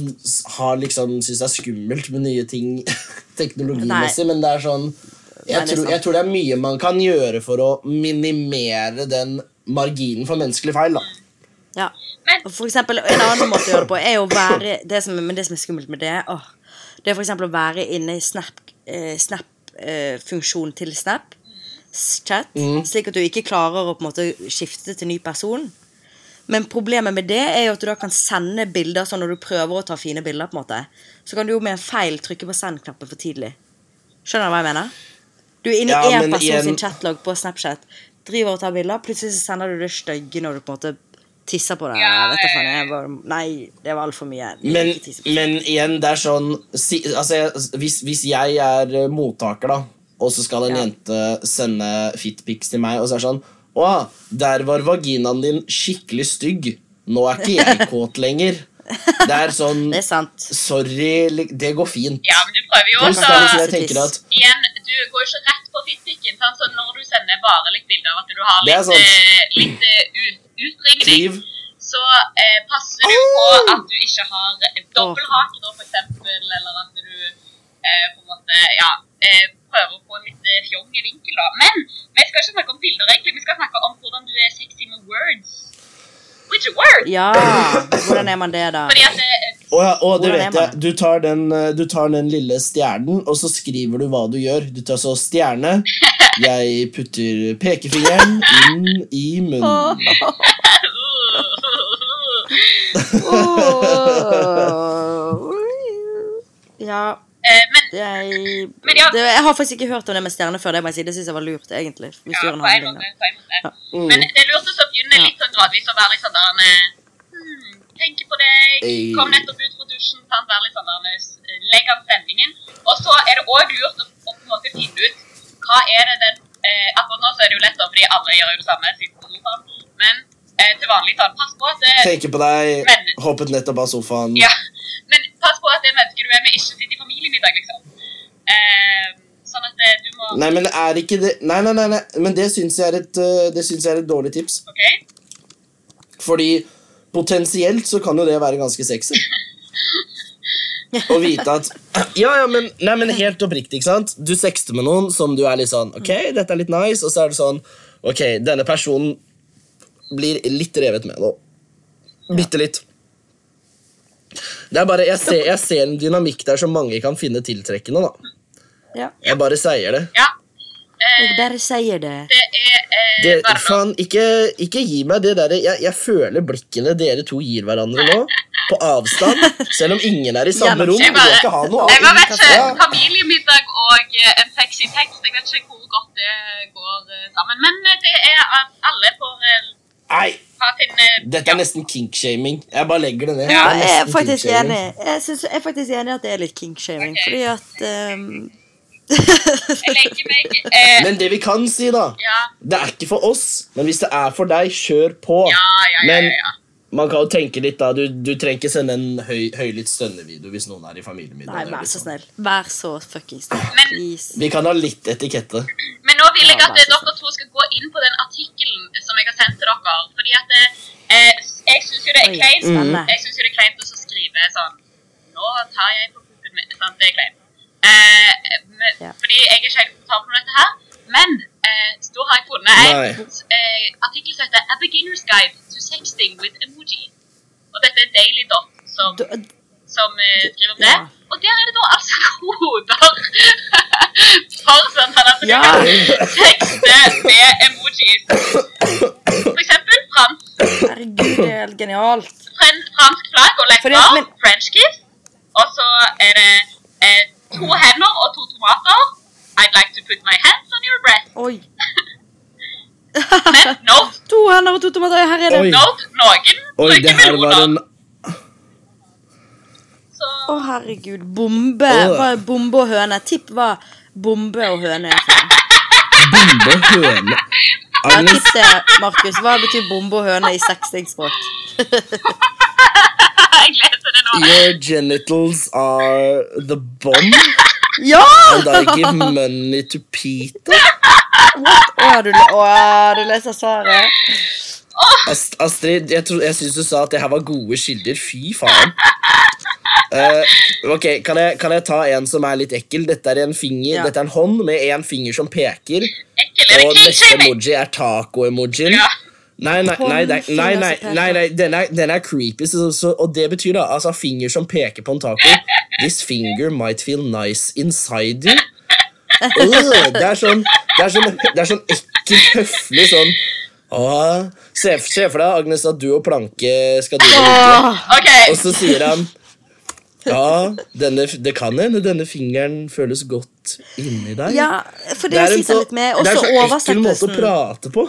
har liksom syns det er skummelt med nye ting teknologimessig, men det er sånn jeg, tror, jeg tror det er mye man kan gjøre for å minimere den marginen for menneskelig feil. da Ja. For eksempel, En annen måte å gjøre det på er å være det som, Men det som er skummelt med det, åh, det er for eksempel å være inne i Snap-funksjonen Snap, eh, til Snap. Chat, Slik at du ikke klarer å på en måte skifte til ny person. Men problemet med det er jo at du da kan sende bilder sånn når du prøver å ta fine bilder. på en måte Så kan du jo med en feil trykke på send-knappen for tidlig. Skjønner du hva jeg mener? Du er inne Ja, i én men person igjen- sin chatlog på Snapchat, driver og tar bilder, plutselig så sender du det stygge når du på en måte tisser på deg. Ja, bare, nei, det var altfor mye. Men, men igjen, det er sånn si, altså, hvis, hvis jeg er eh, mottaker, da, og så skal en Ja. jente sende fitpics til meg, og så er det sånn Å, der var vaginaen din skikkelig stygg. Nå er ikke jeg kåt lenger. Det er sånn Det er sant. Sorry, det går fint. Ja, men du prøver jo også det jeg at Igjen, du går ikke rett på fitpikken, sant? så når du sender bare litt bilder av at du har er litt, eh, litt eh, ut, utringning, Kliv. så eh, passer du på at du ikke har dobbelthake, da, for eksempel, eller at du eh, på en måte, ja, eh, prøver å få en litt fjong i vinkel, da. Men vi skal ikke snakke om bilder, egentlig. Vi skal snakke om hvordan du er sexy med words. With your words! Ja, hvordan er man det, da? Fordi at eh, Å ja, å, det vet jeg. Du tar, den, eh, du tar den lille stjernen, og så skriver du hva du gjør. Du tar så stjerne. Jeg putter pekefingeren inn i munnen. Ja, eh, Men jeg, Men ja. det, jeg har faktisk ikke hørt om det med stjerner før. Det må jeg si, det syns jeg var lurt, egentlig. Hvis du Ja, gjør en på en måte. På en måte. Men det er lurt å begynne litt sånn gradvis å være litt sånn der eh, hmm, Tenke på deg. Kom nettopp ut fra dusjen. Sant? Være litt sånn der, eh, Legge an stemningen. Og så er det òg lurt å, å på en måte finne ut hva er det den eh, Akkurat nå så er det jo lett, fordi alle gjør jo det samme. sitter. Men eh, til vanlig sånn, pass på at Tenke på deg, Men- hoppet nettopp av sofaen. ja, men pass på at det mennesket du er med, ikke sitter i familiemiddag, liksom. Eh, sånn at eh, du må Nei, men er ikke det Nei, nei, nei, nei. men det syns jeg, syns jeg er et dårlig tips. OK? Fordi potensielt så kan jo det være ganske sexy. Å vite at Ja, ja, men, nei, men helt oppriktig, ikke sant? Du sexter med noen som du er litt sånn Ok, dette er litt nice, og så er det sånn Ok, denne personen blir litt revet med nå. Bitte litt. Det er bare, jeg ser, jeg ser en dynamikk der som mange kan finne tiltrekkende. da. Ja. Jeg bare sier det. Ja. Jeg bare sier det. Det er eh, det bare faen, ikke, ikke gi meg det derre jeg, jeg føler blikkene dere to gir hverandre nå, på avstand, selv om ingen er i samme rom. Jeg bare- ikke ha noe Jeg bare vet ikke. Familiemiddag og eh, en sexy tekst, jeg vet ikke hvor godt det går eh, sammen. Men eh, det er at alle får Nei, dette er nesten kinkshaming. Jeg bare legger det ned. Ja, Det jeg er faktisk enig. Jeg, synes, jeg er faktisk enig at det er litt kinkshaming, okay. fordi at um... Meg eh, Men det vi kan si, da Ja, Det er ikke for oss, men hvis det er for deg, kjør på. ja, ja, ja. Men ja, ja. Man kan jo tenke litt, da. Du, du trenger ikke sende en høy, høylytt stønnevideo hvis noen er i familiemiddag. Nei, vær så liksom. snill. Vær så fuckings snill. Men- Vi kan ha litt etikette. Men nå vil jeg at eh, dere to skal gå inn på den artikkelen som jeg har sendt til dere. Fordi at eh, jeg syns jo det er kleint mm. Jeg synes jo det er kleint å skrive sånn Nå tar jeg på puppen min. Sant? Det er kleint. Eh, men, Ja. Fordi jeg er ikke helt komfortabel med dette her. Men eh, da har jeg funnet en eh, artikkel som heter A Beginner's Guide to Sexting with Emoji. Og dette er Daily Dot som, som eh, skriver om det. Ja. Og der er det da altså koder for sånn at du Ja. kan tekste med emojis. For eksempel fransk, Herregud, det er helt genialt. fransk, fransk flagg og lepper, men- French kiss. Og så er det eh, to hender og to tomater. I'd like to put my hands on your breast. Oi. Men når To hender og to tomater. Her er det. Oi. Når noen Oi, det bruker her var meloner. en Så Å, herregud. Bombe. Åh. Hva er bombe og høne? Tipp hva bombe og høne er. for noe. bombe høne. Ja, Agnes, tipp det, Markus. Hva betyr bombe og høne i sextingspråk? jeg leser det nå. your genitals are the bomb, Ja! and I give money to Peter. Å, du, å, du leser svaret. Ast Astrid, jeg, tror- jeg syns du sa at det her var gode kilder. Fy faen. Uh, ok, kan jeg, kan jeg ta en som er litt ekkel? Dette er en finger, Ja. dette er en hånd med en finger som peker. Ekkel, Og neste emoji er taco-emojien. Ja. Nei, nei, nei, nei, nei, nei, nei den, er, den er creepy, så, så, og det betyr da altså finger som peker på en taco. This finger might feel nice inside you. Øh, det er sånn Det er sånn, det er sånn ekkelt høflig sånn Åh, se, se for deg, Agnes, at du og Planke skal drive ligge, og så sier han Ja, denne, det kan hende denne fingeren føles godt inni deg. Ja, for det, det er en så, litt med. det er så ekkel måte å prate på.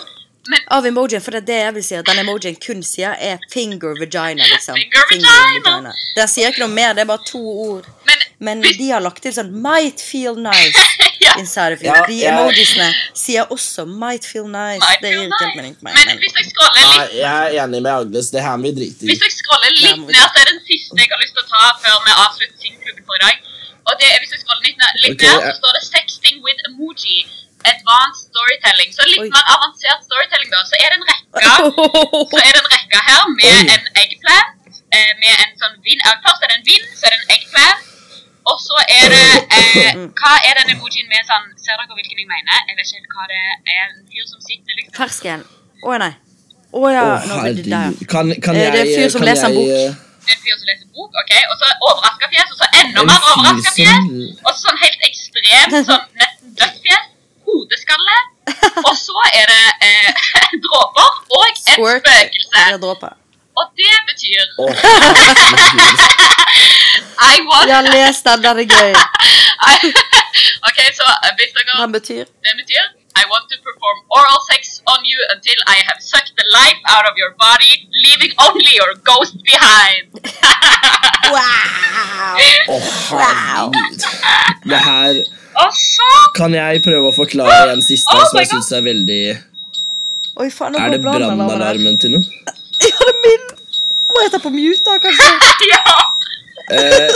av emojien. For det er det jeg vil si, at den emojien kun sier, er finger vagina, liksom. Finger vagina. Den sier ikke noe mer, det er bare to ord. men, Men de har lagt til sånn 'might feel nice' inside of you. Ja, De ja. emojisene sier også 'might feel nice'. might det feel gir ikke helt nice. mening meg. Men Men, hvis jeg scroller Nei, litt jeg er enig med Agnes. Det her må vi drite i. Hvis jeg scroller litt ned, så er det den siste jeg har lyst til å ta før vi avslutter Singklubben for i dag. Og det er hvis jeg scroller litt ned, litt okay, ned så står det 'Sexting with emoji'. Advanced storytelling. Så litt Oi. mer avansert storytelling, da. Så er det en rekke Så er det en rekke her med Oi. en eggplant. Eh, med en sånn vind. Først er det en vind, så er det en eggplant. Og så er det eh, Hva er den emojien med sånn Ser dere hvilken jeg mener? Jeg vet ikke helt hva det er. En fyr som sitter liksom Fersken. Å nei. Å ja. Oh, nå det der. Kan, kan Eh, jeg det er en fyr som leser leser en bok. bok. er en fyr som leser bok, ok, og så overraska fjes, og så enda mer overraska fjes, og så sånn helt ekstremt, sånn nesten dødt fjes, hodeskalle, og så er det eh, dråper og et spøkelse. Jeg. Og det betyr oh. I want Ja, les den. Den er gøy. Ok, så eh, hvis dere Den betyr Det betyr I want to perform oral sex on you until I have sucked the life out of your body, leaving only your ghost behind. Wow! Oh, herregud. Det her Kan jeg prøve å forklare en siste Oh som jeg syns er veldig Oi, faen, Er det brannalarmen til noen? Ja, det er min! Må jeg ta på mute, da, kanskje? Ja! Eh,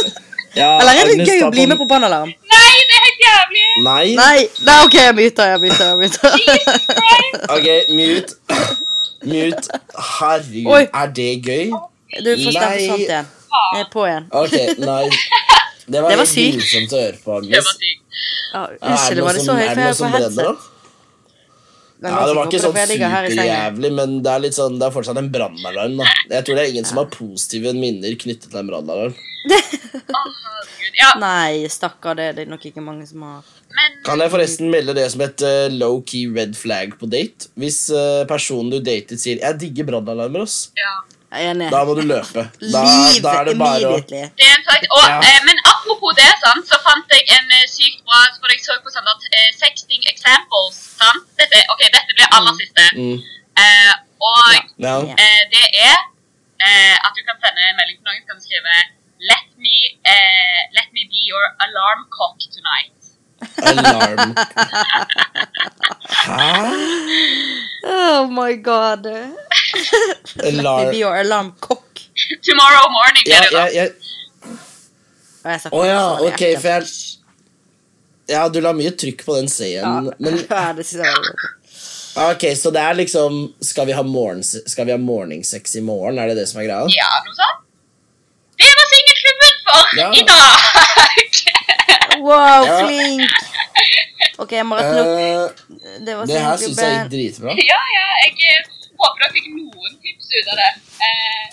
ja, Eller er det Agnes, gøy ta å bli på- med på brannalarm? Nei, det er helt jævlig! Nei. Nei, nei, ok, jeg myter, jeg myter. jeg bytter. Ok, mute. Mute. Herregud, Oi. er det gøy? Du får Nei. sånt igjen. Jeg er på igjen. Ok, nei. Det var, Det var helt sykt. grusomt å høre på, Det Agnes. var sykt. Ja, er Unnskyld, det var noe det som- så høyt? er For det jeg noe som brenner, headset. Ja, det var ikke sånn superjævlig, men det er litt sånn, det er fortsatt en brannalarm. Jeg tror det er ingen som har positive minner knyttet til en brannalarm. Ja, Nei, stakkar, det, det er nok ikke mange som har men Kan jeg forresten melde det som et uh, low-key red flag på date? Hvis uh, personen du datet sier 'jeg digger brannalarmer', ass, ja. Enig. da må du løpe. Da, Liv da er det bare å. Det en sak. Og, Ja. eh, men apropos det, sant, så fant jeg en eh, sykt bra For jeg så på sånn at eh, sexting examples. sant? Dette, ok, dette blir aller siste. mm, Eh, og ja. Ja. eh, det er eh, at du kan sende en melding til noen som kan skrive Let me, eh, let me be your alarm cock tonight. Alarm. Hæ? Oh my god. Alarm Maybe your alarm cock. Tomorrow morning. Ja, er det da. Og jeg Å ja, ok, for jeg Ja, du la mye trykk på den C-en, Ja, synes jeg Ok, så det er liksom Skal vi ha, morgens, skal vi ha morgensex i morgen? Er det det som er greia? Ja, noe sånt. Det var singelklubben for Ja. i dag! Wow, flink! Ok, opp. Eh, Det var det her syns jeg gikk dritbra. ja, ja, jeg eh, håper dere fikk noen tips ut av det. Eh,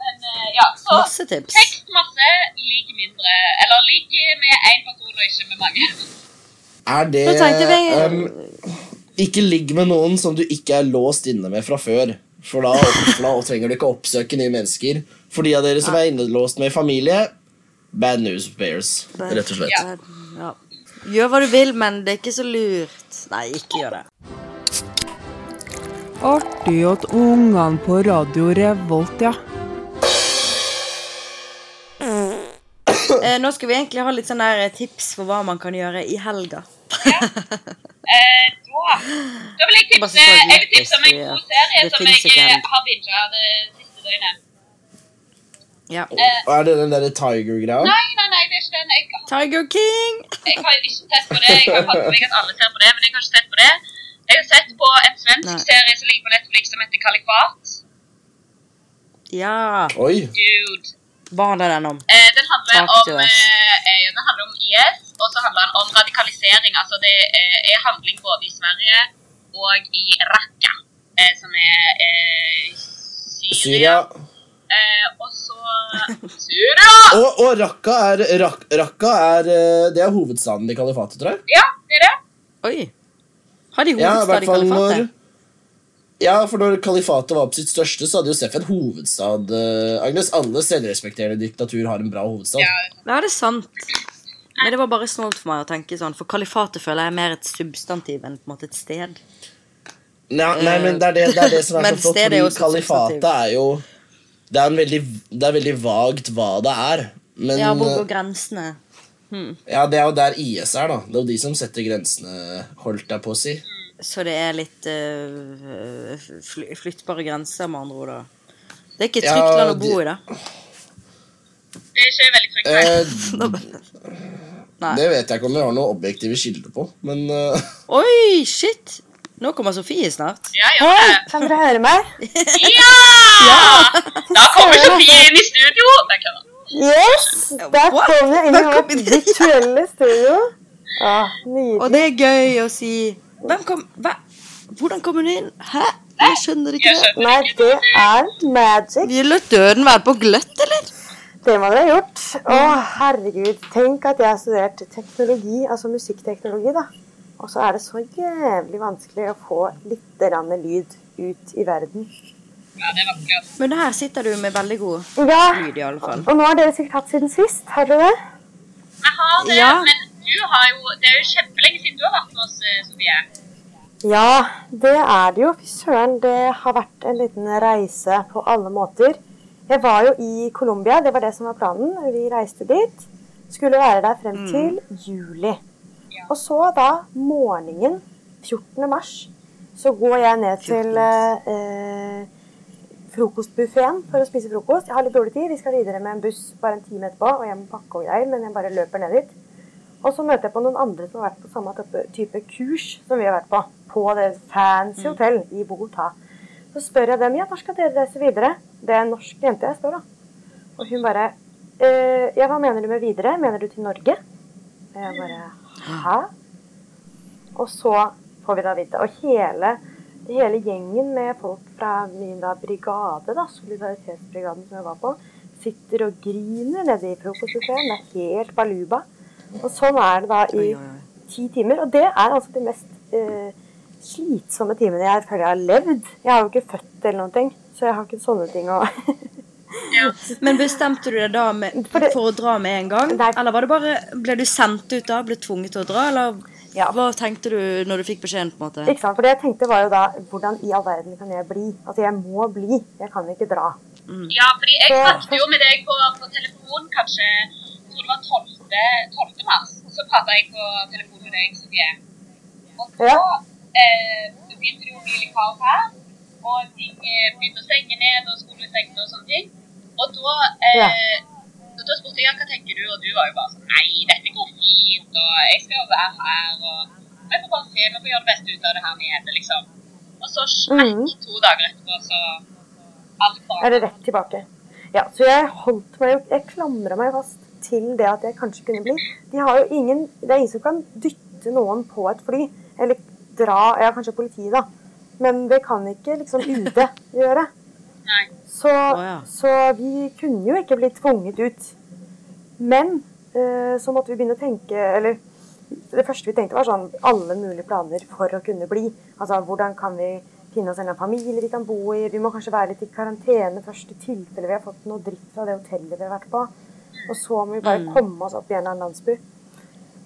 men ja, så Masse tips. tekst masse, lik mindre. Eller lik med én person og ikke med mange. Er det Nå tenkte vi um, Ikke ligg med noen som du ikke er låst inne med fra før. For da, for da trenger du ikke oppsøke nye mennesker. For de av dere som er innelåst med familie, bad news bears, rett og slett. Ja. Ja. Gjør hva du vil, men det er ikke så lurt. Nei, ikke gjør det. Artig at ungene på Radio Revolt, ja. Eh, nå skal vi egentlig ha litt sånn der tips for hva man kan gjøre i helga. Eh, da, da vil jeg tipse, jeg vil tipse om en god serie som jeg eh, har binga det siste døgnet. Ja. Eh, er det den derre Tiger-greia? nei, nei, nei, det er ikke den. Jeg, Tiger King! jeg har ikke sett på det. Jeg har fått meg at alle ser på det, men jeg har ikke sett på det. Jeg har sett på en svensk Nei. serie som ligger på Netflix som heter Kalifat. Ja. Oi. Dude. Hva handler den om? Eh, den, handler Takk om, eh, eh, den handler om IS, og så handler den om radikalisering. Altså det eh, er handling både i Sverige og i Raqqa, eh, som er eh, Syria. Syria. Eh, og så Sura! Og, og Raqqa er, Rak, Raqqa er eh, Det er hovedstaden i kalifatet, tror jeg. Ja, det er det. Oi. Har de Ja, i hovedstad hvert i kalifatet? når? Ja, for når kalifatet var på sitt største, så hadde Josef en hovedstad. eh, Agnes, alle selvrespekterende diktatur har en bra hovedstad. Ja, Ja, det er sant. Men det var bare snålt for meg å tenke sånn, for kalifatet føler jeg er mer et substantiv enn på en måte et sted. Nei, nei, men det er det, det, er det som er Men så flott, fordi kalifatet substantiv. er jo det er, en veldig, det er veldig vagt hva det er. Men Ja, hvor eh, går grensene? ja, det er jo der IS er, da. Det er jo de som setter grensene, holdt jeg på å si. Så det er litt uh, flyttbare grenser, med andre ord. da. Det er ikke et Ja, trygt land å de- bo i, da. det er ikke veldig trygt. Eh, Nei. det vet jeg ikke om vi har noen objektive kilder på, men uh... Oi, shit! Nå kommer Sofie snart. Ja, Hei, kan dere høre meg? Ja! Da kommer Sofie inn i studio. Yes! da kommer kom jeg inn i vårt virtuelle studio. Ah, Og det er gøy å si Hvem kom hva? Hvordan kom hun inn? Hæ? Jeg skjønner ikke. det. Nei, det er magic. Vi har døren døden være på gløtt, eller? Det må dere ha gjort. Å, herregud. Tenk at jeg har studert teknologi, altså musikkteknologi, da. Og så er det så jævlig vanskelig å få litt lyd ut i verden. Ja, det er vanskelig. Men her sitter du med veldig god Ja, lyd, i alle fall. og nå har dere sikkert hatt siden sist, har dere det? Jeg har det, Ja. men du har jo Det er jo kjempelenge siden du har vært med oss, eh, Sofie. Ja, det er det jo. Fy søren, det har vært en liten reise på alle måter. Jeg var jo i Colombia, det var det som var planen. Vi reiste dit. Skulle være der frem til juli. Og så da, morgenen 14. mars, så går jeg ned til eh, frokostbuffeen for å spise frokost. Jeg har litt dårlig tid, vi skal videre med en buss bare en time etterpå, og jeg må pakke og greier, men jeg bare løper ned dit. Og så møter jeg på noen andre som har vært på samme type, type kurs som vi har vært på, på det fancy hotell i Bogotá. Så spør jeg dem ja, når skal dere reise videre. Det er en norsk jente jeg spør, da. Og hun bare eh, Ja, hva mener du med videre? Mener du til Norge? Og jeg bare Hæ? Og så får vi da vite. Og hele, hele gjengen med folk fra min da brigade, da, solidaritetsbrigaden som jeg var på, sitter og griner nede i proposisjonen. Det er helt baluba. Og sånn er det da i ti timer. Og det er altså de mest eh, slitsomme timene jeg føler jeg har levd. Jeg har jo ikke født eller noen ting, så jeg har ikke sånne ting å Men bestemte du deg da med, For det- for å dra med en gang? Der, Eller var det bare, ble du sendt ut da? Ble tvunget til å dra? Eller Ja. hva tenkte du når du fikk beskjeden? på en måte? Ikke sant? For det jeg tenkte var jo da Hvordan i all verden kan jeg bli? Altså, jeg må bli. Jeg kan ikke dra. Ja, fordi jeg snakket jo med deg på, på telefon kanskje Jeg tror det var 12. 12. mars. Så pratet jeg på telefon med deg, Sofie. Og så Ja. eh, begynte det jo litt kaos her. Og ting eh, begynte å stenge ned, og skolen stengte og sånne ting. Og da, eh, og da spurte jeg hva tenker du, og du var jo bare sånn Nei, dette går fint, og jeg skal jo være her, og vi får bare se, vi får gjøre det beste ut av det her nede, liksom. Og så smekk mm. to dager etterpå, så alt bare er det rett tilbake. Ja, så jeg holdt meg jo Jeg klamra meg fast til det at jeg kanskje kunne bli. De har jo ingen Det er ingen som kan dytte noen på et fly. Eller dra Ja, kanskje politiet, da. Men det kan ikke liksom UD gjøre. Så, ja. så vi kunne jo ikke bli tvunget ut. Men eh, så måtte vi begynne å tenke Eller det første vi tenkte, var sånn alle mulige planer for å kunne bli. Altså hvordan kan vi finne oss en familie vi kan bo i? Vi må kanskje være litt i karantene først i tilfelle vi har fått noe dritt fra det hotellet vi har vært på. Og så må vi bare komme oss opp i en eller annen landsby.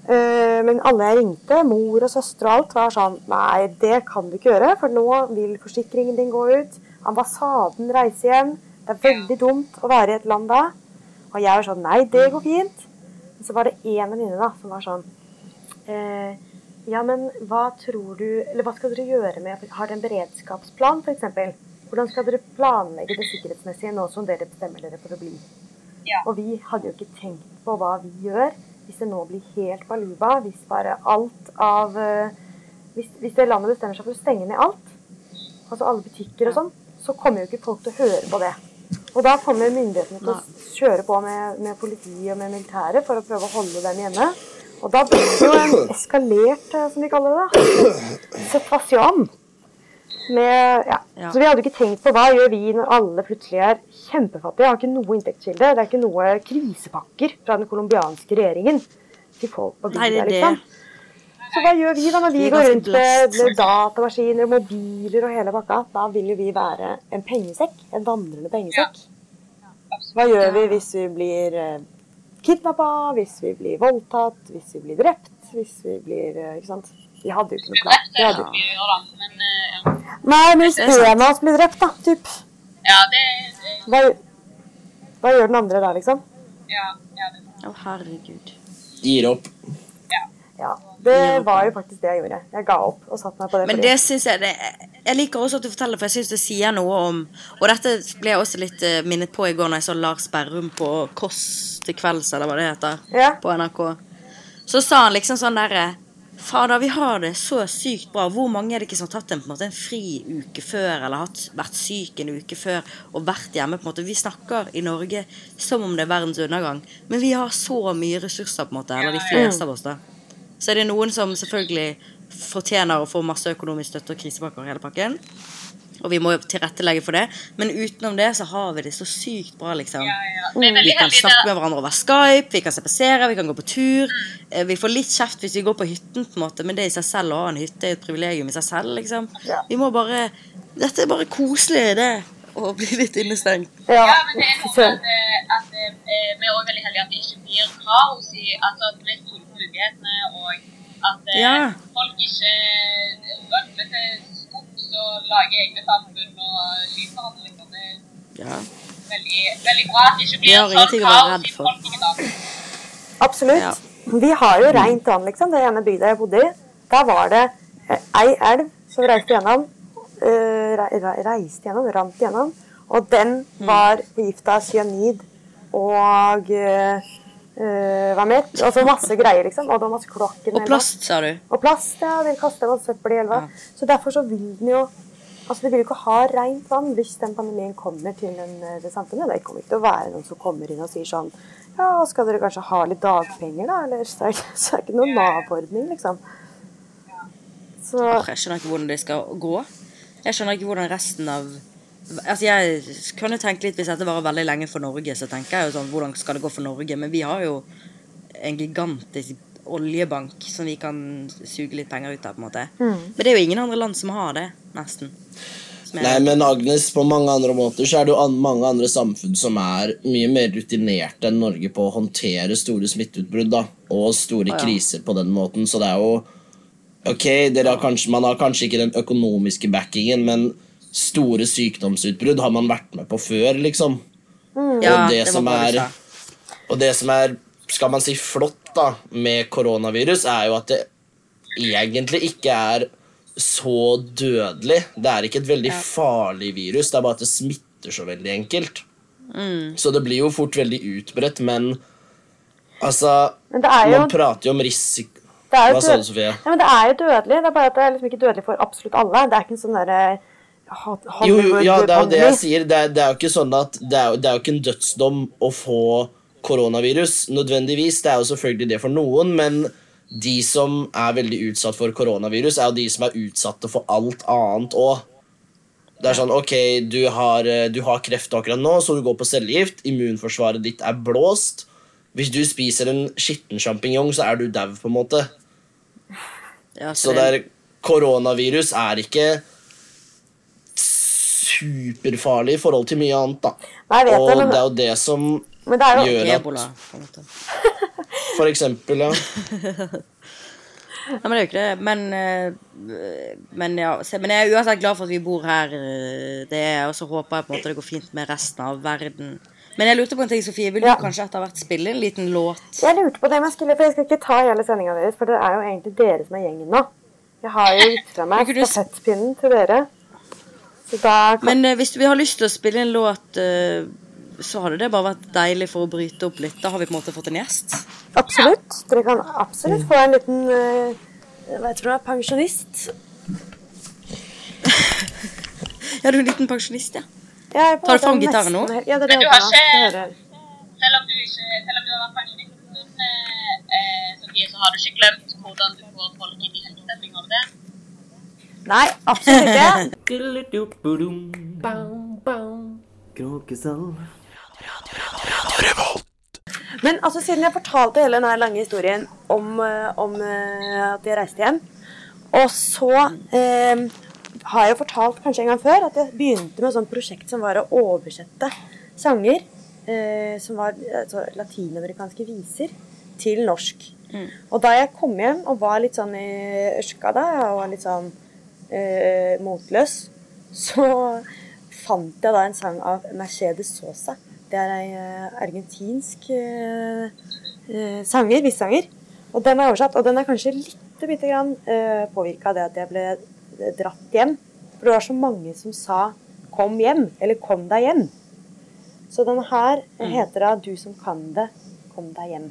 Eh, men alle jeg ringte, mor og søster og alt, var sånn Nei, det kan du ikke gjøre, for nå vil forsikringen din gå ut. Ambassaden reiser hjem. Det er veldig dumt å være i et land da. Og jeg var sånn Nei, det går fint. Men så var det én venninne da som var sånn eh, Ja, men hva tror du Eller hva skal dere gjøre med Har dere en beredskapsplan, f.eks.? Hvordan skal dere planlegge det sikkerhetsmessige nå som dere bestemmer dere for å bli? Ja. Og vi hadde jo ikke tenkt på hva vi gjør hvis det nå blir helt baluba. Hvis bare alt av eh, hvis, hvis det landet bestemmer seg for å stenge ned alt, altså alle butikker og sånn, så kommer jo ikke folk til å høre på det. Og da kommer myndighetene til å kjøre på med, med politi og med militæret for å prøve å holde dem hjemme. Og da blir det jo en eskalert, eh, som de kaller det, da, situasjon. Med, ja. Ja. Så vi hadde ikke tenkt på hva gjør vi når alle plutselig er kjempefattige. Har ikke noe inntektskilde. Det er ikke noe krisepakker fra den colombianske regjeringen til folk på bygda, liksom. Så hva gjør vi da når vi Vi går rundt med, datamaskiner, mobiler og hele pakka? Da vil jo vi være en pengesekk. En vandrende pengesekk. Hva gjør vi hvis vi blir eh, kidnappa, hvis vi blir voldtatt, hvis vi blir drept, hvis vi blir eh, Ikke sant? Vi hadde jo ikke noe plan. Er hadde... det vi gjør, da. Men eh, ja. Nei, men hvis Det en av oss blir drept, da, typ, Ja, det, det hva, hva gjør den andre da, liksom? Ja, ja, det Å, herregud. Gir opp. Ja, Det var jo faktisk det jeg gjorde. Jeg ga opp og satte meg på det. Men det synes jeg det, Jeg liker også at du forteller, for jeg syns det sier noe om Og dette ble jeg også litt eh, minnet på i går når jeg så Lars Berrum på Kåss til kvelds, eller hva det heter, Ja. på NRK. Så sa han liksom sånn derre Fader, vi har det så sykt bra. Hvor mange er det ikke som har tatt en, på en måte en friuke før, eller hatt, vært syk en uke før og vært hjemme? på en måte. Vi snakker i Norge som om det er verdens undergang, men vi har så mye ressurser, på en måte, eller de fleste av oss, da. Så er det noen som selvfølgelig fortjener å få masse økonomisk støtte og krisepakker og hele pakken. Og vi må jo tilrettelegge for det. Men utenom det så har vi det så sykt bra, liksom. Ja, ja. Vi er Vi kan snakke med hverandre over Skype, vi kan se på serier, vi kan gå på tur. Mm. Vi får litt kjeft hvis vi går på hytten, på en måte, men det i seg selv å ha en hytte er et privilegium i seg selv. liksom. Ja. Vi må bare Dette er bare koselig, det. Å bli litt innestengt. Ja, Ja, men det er noe med at, at eh, vi er også veldig heldige at det ikke blir kaos i altså at vi myndighetene, og at eh, Ja. folk ikke rømmer til skogs og lager egne samfunn og skyter hverandre. Liksom. Det, Ja. veldig, veldig bra at det ikke blir sånn kaos i for. Absolutt. Ja. Vi har jo rent vann, liksom. Det ene bygda jeg bodde i. Der var det eh, ei elv som reiste gjennom. eh, re, re, reiste gjennom, rant gjennom. Og den Mm. var forgifta av cyanid og eh, eh, Hva mer? så masse greier, liksom. Og masse kloakk Og plast, sa du. Og plast, ja. De kaster masse søppel i elva. Så derfor så vil den jo Altså, De vil jo ikke ha rent vann hvis den pandemien kommer til en, eh, det samfunnet. Det kommer ikke til å være noen som kommer inn og sier sånn Ja, skal dere kanskje ha litt dagpenger, da? Eller er så er det ikke noen Nav-ordning, liksom. Så Jeg skjønner ikke hvordan det skal gå. Jeg skjønner ikke hvordan resten av Altså, Jeg kunne tenkt litt Hvis dette varer veldig lenge for Norge, så tenker jeg jo sånn Hvordan skal det gå for Norge? Men vi har jo en gigantisk oljebank som vi kan suge litt penger ut av, på en måte. Men det er jo ingen andre land som har det, nesten. Nei, men Agnes, på mange andre måter så er det jo an mange andre samfunn som er mye mer rutinerte enn Norge på å håndtere store smitteutbrudd da, og store ja. kriser på den måten. Så det er jo Ok, dere har kanskje, man har kanskje ikke den økonomiske backingen, men store sykdomsutbrudd har man vært med på før, liksom. Mm. og det det som er- Og det som er, skal man si, flott da, med koronavirus, er jo at det egentlig ikke er så dødelig. Det er ikke et veldig farlig virus, det er bare at det smitter så veldig enkelt. Mm. Så det blir jo fort veldig utbredt, men altså Men jo, Man prater jo om risiko det Hva sa du, Sofie? ja, men det er jo dødelig. Det er bare at det er liksom ikke dødelig for absolutt alle. Det er ikke en sånn derre Ho- Jo, jo, ja, det er jo det jeg sier. Det er, det er jo ikke sånn at det er, det er jo ikke en dødsdom å få koronavirus, nødvendigvis. Det er jo selvfølgelig det for noen, men de som er veldig utsatt for koronavirus, er jo de som er utsatte for alt annet òg. Det er sånn, ok, du har, eh, du har kreft akkurat nå, så du går på cellegift. Immunforsvaret ditt er blåst. Hvis du spiser en skitten sjampinjong, så er du dau, på en måte. Ja, Så det er, koronavirus er ikke superfarlig i forhold til mye annet, da. Nei, vet Og det, men, det er jo det som men det er jo gjør Ebola, at. For eksempel, ja. Nei, men det er jo ikke det. Men, eh, men, ja, men jeg er uansett glad for at vi bor her. eh, Det er, Og så håper jeg på en måte det går fint med resten av verden. Men jeg lurte på en ting, Sofie. Vil du Ja. kanskje etter hvert spille en liten låt? Jeg lurte på det, men jeg, skulle, for jeg skal ikke ta hele sendinga deres, for det er jo egentlig dere som er gjengen nå. Jeg har jo gitt fra meg stafettpinnen til dere. Da kan, Men eh, hvis vi har lyst til å spille en låt, eh, så hadde det bare vært deilig for å bryte opp litt. Da har vi på en måte fått en gjest. absolutt. Dere kan absolutt få en liten eh, Hva heter det? Pensjonist. Ja, du er en liten pensjonist, ja. Jeg er på Tar du fram gitaren nå? nesten Ja, det er Men du jeg har ikke- hører. Selv om du, ikke, selv om du har vært pensjonist en stund, eh, eh, Sofie, så har du ikke glemt hvordan du får folk inn i helgestemning av det. Nei, absolutt ikke. Men altså, siden jeg fortalte hele denne lange historien om, eh, om eh, at jeg reiste hjem, og så eh, har jeg jo fortalt kanskje en gang før at jeg begynte med et sånt prosjekt som var å oversette sanger eh, som var altså, latinamerikanske viser, til norsk. Og da jeg kom hjem og var litt sånn i ørska da, og var litt sånn eh, motløs, så fant jeg da en sang av Mercedes Sosa. Det er ei eh, argentinsk eh, eh, sanger, vissanger. Og den er oversatt, og den er kanskje litt bitte grann eh, påvirka av det at jeg ble dratt hjem. For det var så mange som sa 'kom hjem', eller 'kom deg hjem'. Så den her heter da 'Du som kan det, kom deg hjem'.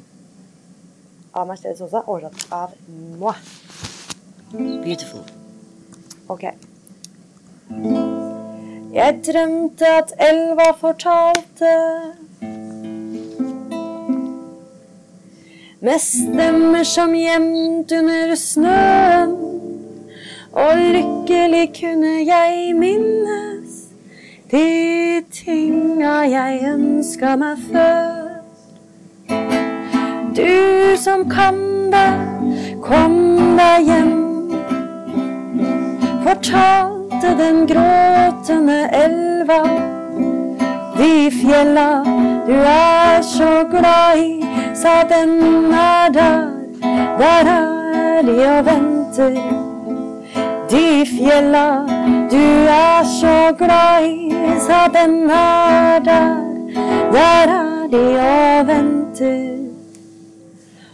Av Mercedes Sosa, oversatt av moi. Beautiful. Ok. Jeg drømte at elva fortalte Med stemmer som gjemt under snøen. Og lykkelig kunne jeg minnes De tinga jeg ønska meg før. Du som kan det, kom deg hjem fortalte den gråtende elva. De fjella du er så glad i, sa den er der, der er de og venter. De fjella du er så glad i, sa den er der, der er de og venter.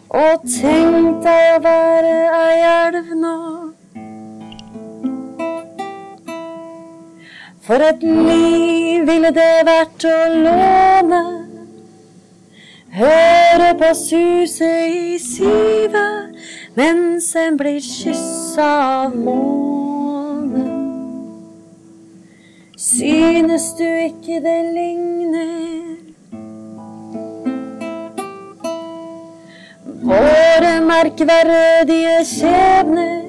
Og tenk deg å være ei elv nå. For et liv ville det vært å låne. Høre på suset i sivet mens en blir kyssa av månen. Synes du ikke det ligner? Våre merkverdige skjebner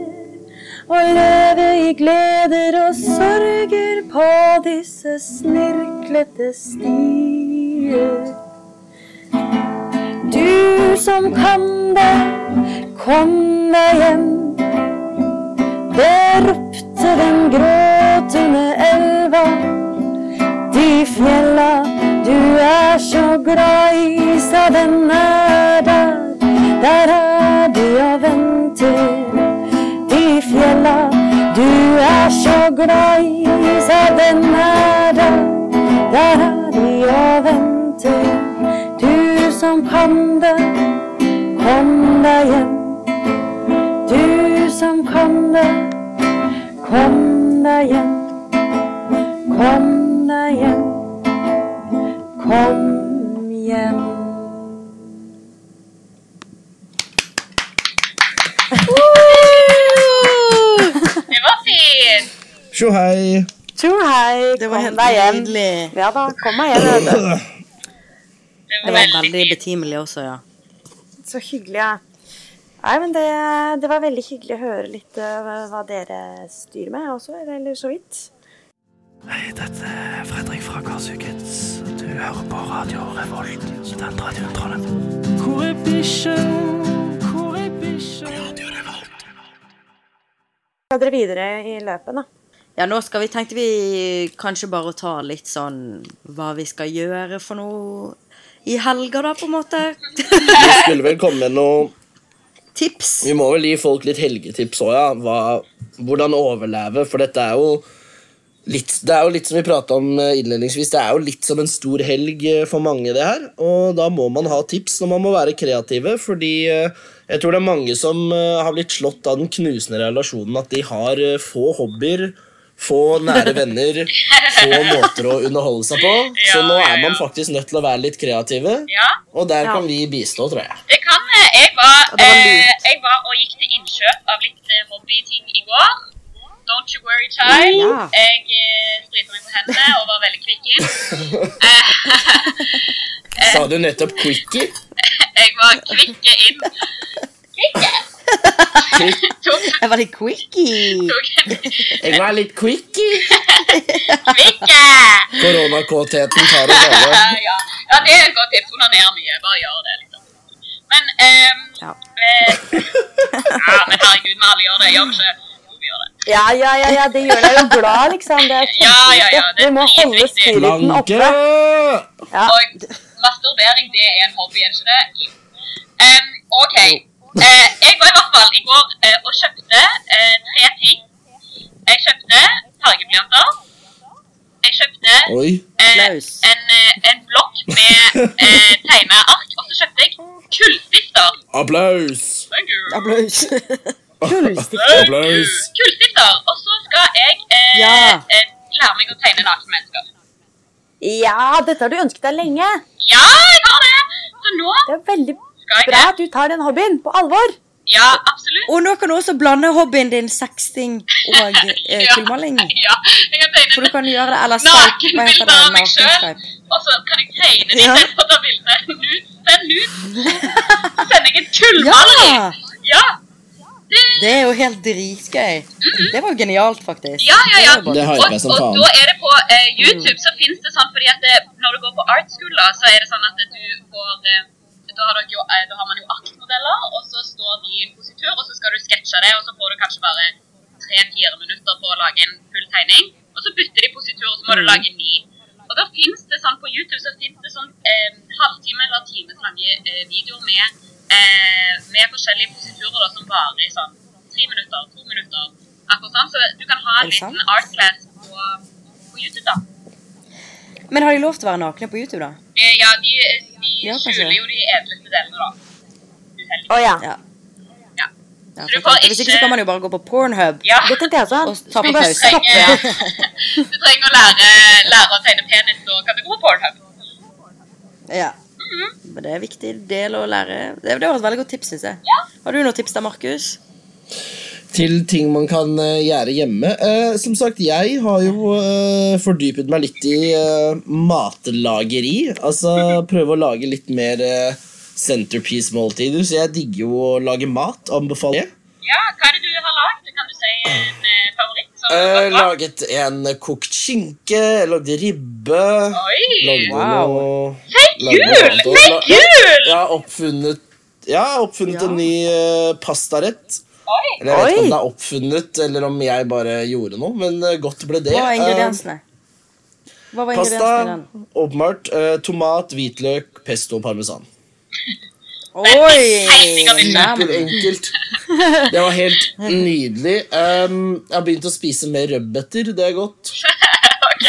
å leve i gleder og sorger på disse snirklete stier. Du som kan det, kom deg hjem. Det ropte den gråtende elva. De fjella du er så glad i, sa den er der. Der er du og venter. Fjella du er så glad i, sa den er der. Der er de og venter. Du som kan det, kom deg hjem. Du som kan det, kom deg hjem. Kom deg hjem. Kom hjem. Tjo hei. Tjo hei, Det var kom helt deg hjem. nydelig. Ja da, kom meg hjem. Det var, Det Det var veldig betimelig også, ja. Så hyggelig, ja. Nei, men det, det var veldig hyggelig å høre litt eh, hva dere styrer med også, eller så vidt. Hei, dette er Fredrik fra Karsukids. Du hører på Radio Revolt, studentradioen Trondheim. Hvor er bikkjen? Hvor er bikkjen? Radio Revolt. Skal dere videre i løpet, da? Ja, nå skal vi, tenkte vi kanskje bare å ta litt sånn hva vi skal gjøre for noe i helga, da, på en måte. Vi skulle vel komme med noe Tips. Vi må vel gi folk litt helgetips òg, ja. Hva, hvordan overleve, for dette er jo litt Det er jo litt som vi prata om eh, innledningsvis, det er jo litt som en stor helg eh, for mange, det her. Og da må man ha tips, og man må være kreative, fordi eh, jeg tror det er mange som har blitt slått av den knusende relasjonen at de har få hobbyer, få nære venner, få måter å underholde seg på. Så nå er man faktisk nødt til å være litt kreative, Ja, og der Ja. kan vi bistå, tror jeg. det kan eh, Jeg eh, jeg var og gikk til innkjøp av litt eh, hobbyting i går. Don't you worry, child. Ja. Jeg eh, sprita meg på hendene og var veldig kvikk inn. Eh, Sa du nettopp quickie? jeg var kvikke inn. Kvikke! Jeg var litt quickie. Jeg var litt quickie. kvikke! Koronakåtheten tar oss alle. ja. ja, det er et godt tips. Onaner mye. Bare gjør det. liksom. Men um, Ja. eh, ja, men herregud, vi alle gjør det. Gjør vi ikke? Ja, ja, ja, ja det gjør deg jo glad, liksom. Det er Ja, ja, ja, det er Vi må holde spiriten oppe. Ja. Og masturbering, det er en hobby, er det ikke det? Um, Ehm, ok. Eh, jeg var i hvert fall i går eh, og kjøpte eh, tre ting. Jeg kjøpte fargeblyanter. Jeg kjøpte Oi. eh, en, eh, en blokk med eh, tegneark, og så kjøpte jeg kullstifter. Applaus! Thank you. Applaus. Kullstifter. Kullstifter. Og så skal jeg eh, Ja. eh, lære meg å tegne nakne mennesker. Ja, dette har du ønsket deg lenge. Ja, jeg har det! Så nå Det er veldig bra det. at du tar den hobbyen på alvor. Ja, absolutt. Og nå kan du også blande hobbyen din sexting og eh, Ja. kullmaling. Ja, jeg kan tegne For du kan gjøre det, eller Skype, hva heter nakenbilder det? av meg sjøl. Og så kan jeg tegne det Ja. istedenfor å ta bilde. Nude. Send nudes. Så sender jeg en kullmaleri. Ja! Ja. Det, Det er jo helt dritgøy. Det var genialt, faktisk. ja, ja. ja. Det var Det bare- har jeg som og, faen. og da er det på eh, YouTube så finnes det sånn fordi at det, når du går på art school, da, så er det sånn at du får eh, da har, jo, eh, da har man jo aktmodeller, og så står de i en positur, og så skal du sketsje det, og så får du kanskje bare tre-fire minutter på å lage en full tegning. Og så bytter de positur, og så må du Mm. lage en ny. Og da finnes det sånn på YouTube så finnes det sånn eh, halvtime eller times lange eh, videoer med, eh, med forskjellige positurer da, som varer i sånn tre minutter, to minutter. Akkurat sånn. Så du kan ha en liten art class på, på YouTube, da. Men har de lov til å være nakne på YouTube, da? Eh, ja, de, de Ja, skjuler jo de edleste delene, da. Uheldig. Å ja. Ja. Ja. Ja, Så du får ikke Hvis ikke så kan man jo bare gå på Pornhub. Ja. Det tenkte jeg også. Og ta på pause. Du trenger å lære, lære å tegne penis, så kan du gå på Pornhub. Ja. Men det er en viktig del å lære. Det, det var et veldig godt tips, syns jeg. Ja. Har du noen tips da, Markus? Til ting man kan eh, gjøre hjemme. Eh, som sagt, jeg har jo eh, fordypet meg litt i eh, matlageri. Altså prøve å lage litt mer eh, centerpiece-måltider. Så jeg digger jo å lage mat. Anbefaler jeg. Ja, hva er det du har lagd? Kan du si en eh, favoritt? laget en kokt skinke, lagde ribbe. Oi! Lagde Wow. noe Fake lagde jul! Fake jul! Jeg har oppfunnet ja, oppfunnet ja. en ny uh, pastarett. Oi! Eller jeg vet ikke om det er oppfunnet, eller om jeg bare gjorde noe, men eh, godt ble det. Hva var Eh, ingrediensene? Hva var ingrediensene Pasta, åpenbart. eh, tomat, hvitløk, pesto og parmesan. Oi! Superenkelt. Det var helt nydelig. Um, jeg har begynt å spise mer rødbeter. Det er godt. Ok.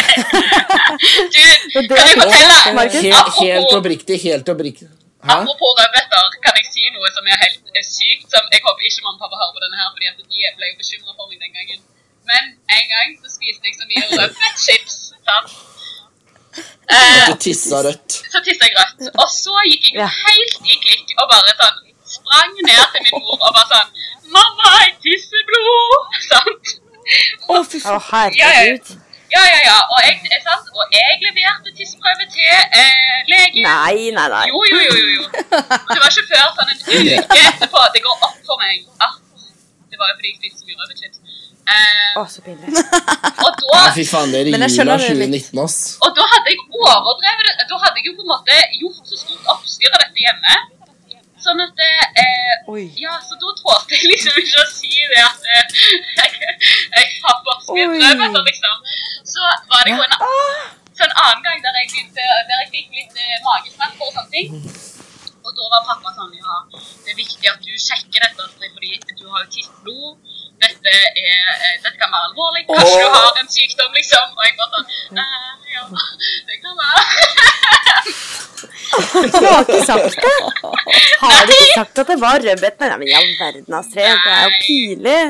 Du, kan du fortelle. Helt, helt oppriktig. Helt oppriktig. Apropos rødbeter, kan jeg si noe som er helt eh, sykt? Som jeg håper ikke mamma og pappa hører på denne her, fordi at de ble jo bekymra for meg den gangen. Men en gang så spiste jeg så mye rødbetchips. Eh, Du tissa rødt. så tissa jeg rødt. Og så gikk jeg helt i klikk og bare sånn sprang ned til min mor og bare sånn Mamma, jeg tisser blod! Sant? Å, fy faen. herregud. Ja, ja, ja. Og jeg, eh, sant? Og jeg leverte tidsprøve til eh, legen. Nei, nei, nei. Jo, jo, jo, jo, jo. Og det var ikke før sånn en uke etterpå det går opp for meg at det var jo fordi jeg spiste så mye rødbetchips. Eh, Å, så pinlig. og da Nei, fy faen, det er jula skjønner det litt. 2019, ass. Og da hadde jeg overdrevet det. Da hadde jeg jo på en måte gjort så stort oppstyr av dette hjemme. Sånn at eh, Ja, så da tålte jeg liksom ikke å si det at eh, jeg, jeg har bare spist rødbeter, liksom. Så var det jo en, så en annen gang der jeg begynte Der jeg fikk litt eh, magesmerter og sånne ting. Og da var pappa sånn Ja, det er viktig at du sjekker dette, fordi du har jo tisset blod. Dette, er, eh, dette kan være alvorlig. Kanskje du har en sykdom, liksom. Og jeg bare sånn eh, Ja, det kan være. Du har ikke sagt det? Har du ikke sagt at det var rødbet? Nei, men i all verden, Astrid. Det er jo pinlig.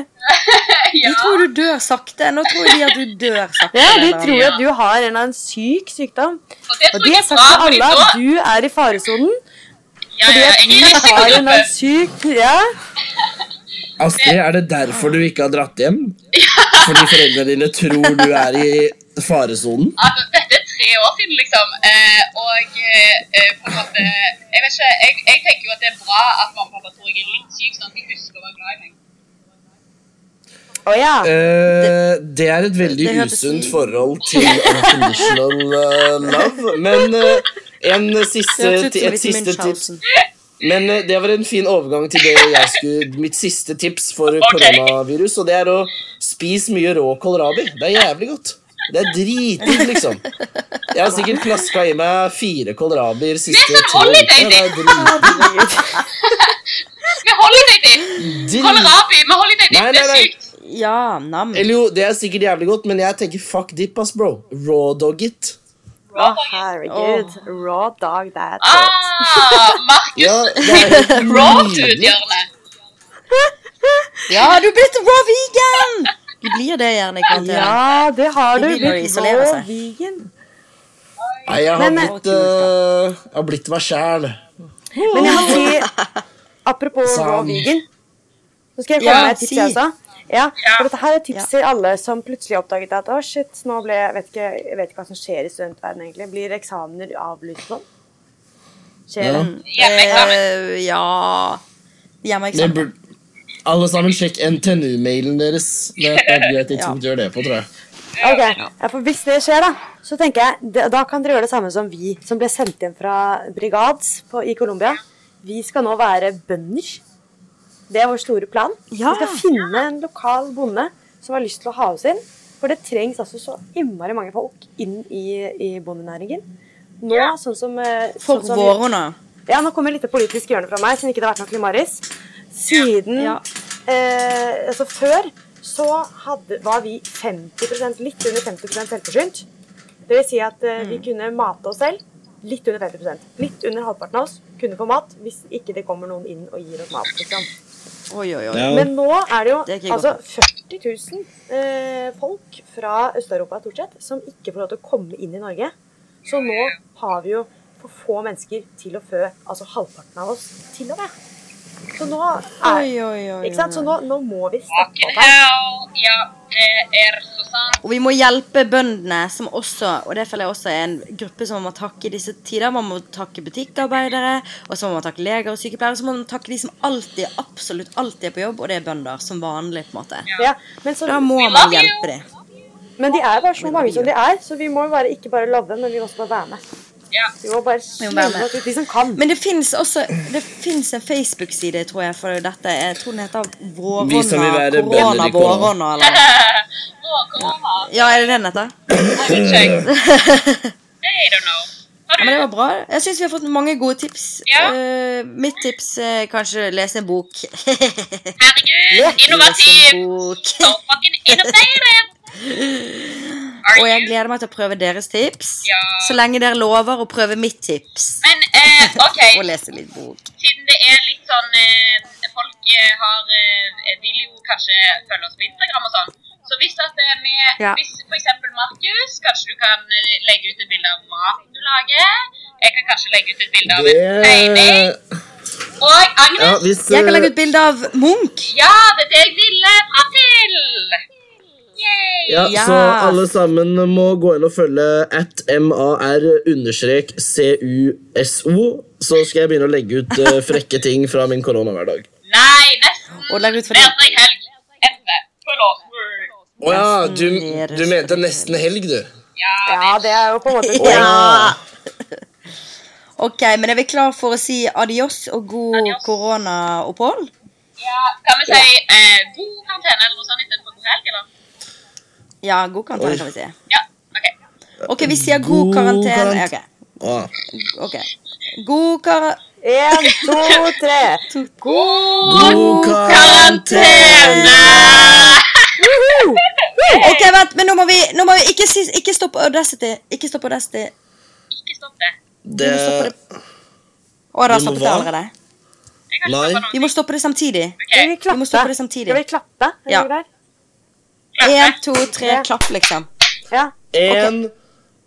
De tror du dør sakte. Nå tror de at du dør sakte. Ja, de tror at du har en eller annen syk sykdom. Og de har sagt til alle at du er i faresonen. Fordi at du har en eller annen syk Ja. Astrid, er det derfor du ikke har dratt hjem? Fordi foreldrene dine tror du er i faresonen? Tre år siden, liksom. Eh, og eh, eh, på en måte Jeg vet ikke, jeg, jeg tenker jo at det er bra at mamma og pappa tror jeg er litt syk, sånn at de husker å være glad i meg. Oh, ja. Eh, det er et veldig usunt forhold til unconditional uh, love. Men uh, en siste, et siste tips Men uh, det var en fin overgang til det jeg skulle mitt siste tips for okay. koronavirus, og det er å spise mye rå kålrabi. Det er jævlig godt. Det er dritdigg, liksom. Jeg har sikkert plaska i meg fire kålrabier siste Det tre ukene. Det er dritdigg. Med holiday dip! Drit- Kålrabi med holiday dip, det er sykt. Ja, nam. Eller jo, det er sikkert jævlig godt, men jeg tenker fuck dip, ass, bro. Raw dog it. Å, herregud. Raw dog that. Ah, Markus Ja, raw food-hjørne. Ja, du er blitt raw vegan! Du blir det gjerne i kvarteret. Ja, det har du. De Blitt raw vegan. Nei, jeg har Men, eh, blitt, uh, jeg har blitt meg sjæl. Men jeg må si Apropos Sam. raw vegan. Så skal jeg komme Ja, med et tips, si. jeg også. Ja, for dette her er tips til alle som plutselig oppdaget at å shit, nå ble, jeg, vet ikke, jeg vet ikke hva som skjer i studentverdenen egentlig. Blir eksamener avlyst sånn? Skjer det? Ja. Hjemmeeksamen. Eh, ja Hjemmeeksamen. Alle sammen sjekk NTNU-mailen deres. Det er greit tidspunkt å gjøre det på, tror jeg. Ok, ja, for Hvis det skjer, da, så tenker jeg, da kan dere gjøre det samme som vi, som ble sendt hjem fra Brigads på, i Colombia. Vi skal nå være bønder. Det er vår store plan. Ja. Vi skal finne en lokal bonde som har lyst til å ha oss inn. For det trengs altså så innmari mange folk inn i, i bondenæringen. Nå, sånn som eh, For sånn som ja, nå kommer litt lite politisk hjørne fra meg, siden ikke det har vært noe klimaris. Siden Ja. eh, Altså, før så hadde, var vi 50% litt under 50% selvforsynt. Det vil si at eh, vi kunne mate oss selv litt under 50% Litt under halvparten av oss kunne få mat hvis ikke det kommer noen inn og gir oss mat. Liksom. Oi, oi, oi. Ja. Men nå er det jo Det er altså 40 000 eh, folk fra Øst-Europa stort sett som ikke får lov til å komme inn i Norge. Så nå har vi jo for få mennesker til å fø altså halvparten av oss til og med. Så nå er, Oi, oi, oi, ikke sant? Så nå, nå må vi steppe opp her. Ja, det er så sant. Og vi må hjelpe bøndene, som også Og det føler jeg også er en gruppe som man må takke i disse tider. Man må takke butikkarbeidere, og så må man takke leger og sykepleiere. Og så må man takke de som alltid, absolutt alltid er på jobb, og det er bønder. Som vanlig, på en måte. Ja, men, så, Da må man hjelpe dem. men de er bare så mange som de er, så vi må jo bare ikke bare love, men vi må også bare være med. Ja. Vi må bare må være med. slenge ut, de som kan. Men det fins også Det finnes en Facebook-side, tror jeg, for dette. Jeg tror den heter bønder Korona Vårånda. Eller. Ja, er det den heter? Jeg vet. I don't know. Ja, men det var bra. Jeg syns vi har fått mange gode tips. Ja. Uh, mitt tips er kanskje lese en bok. Herregud, innovativ. Så So fucking innovative. Og jeg gleder meg til å prøve deres tips. Ja. Så lenge dere lover å prøve mitt tips. Men eh, OK, Og lese litt bok. siden det er litt sånn eh, Folk eh, har eh, vil jo kanskje følge oss på Instagram og sånn. Så hvis at det er med Ja. Hvis for eksempel Markus, kanskje du kan eh, legge ut et bilde av maten du lager. Jeg kan kanskje legge ut et bilde av en tegning. Og Agnes Ja, hvis Jeg kan eh, legge ut bilde av Munch. Ja, det er det jeg ville fram til! Yay! Ja, yes. Så alle sammen må gå inn og følge at mar understrek cuso. Så skal jeg begynne å legge ut uh, frekke ting fra min koronahverdag. Nei, nesten. Og legge ut for Det dem. er helg. Å oh. Ja, du, du mente nesten helg, du? Ja, Ja, det er jo på en måte Ja. Ok, men er vi klar for å si adios og god koronaopphold? ja. Kan vi si eh, god karantene eller noe sånt istedenfor god helg, eller? Ja, god karantene, kan vi si. Ja, ok. Ok, vi sier god God karantene. karant- Ok. okay. ok. God kar... Én, to, tre. God Karantene! Ok, vent, men nå må vi, nå må vi ikke, si, ikke stoppe Audacity. Ikke stoppe Audacity. Ikke stopp det. Det stoppe det. Å, da Vi stoppet det allerede. Nei. Vi må stoppe det samtidig. Okay. Skal vi må stoppe det samtidig. Skal vi klappe? Er Ja. Én, to, tre, klapp, liksom. Ja. En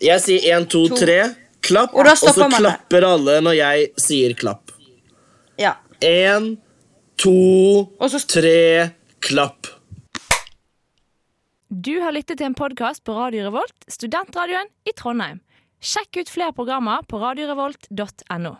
Jeg sier én, to, To. tre. Klapp. Og da Og så man det. klapper alle når jeg sier klapp. Ja. Én, to, Og så tre, klapp. Du har lyttet til en podkast på Radio Revolt, studentradioen i Trondheim. Sjekk ut flere programmer på radiorevolt.no.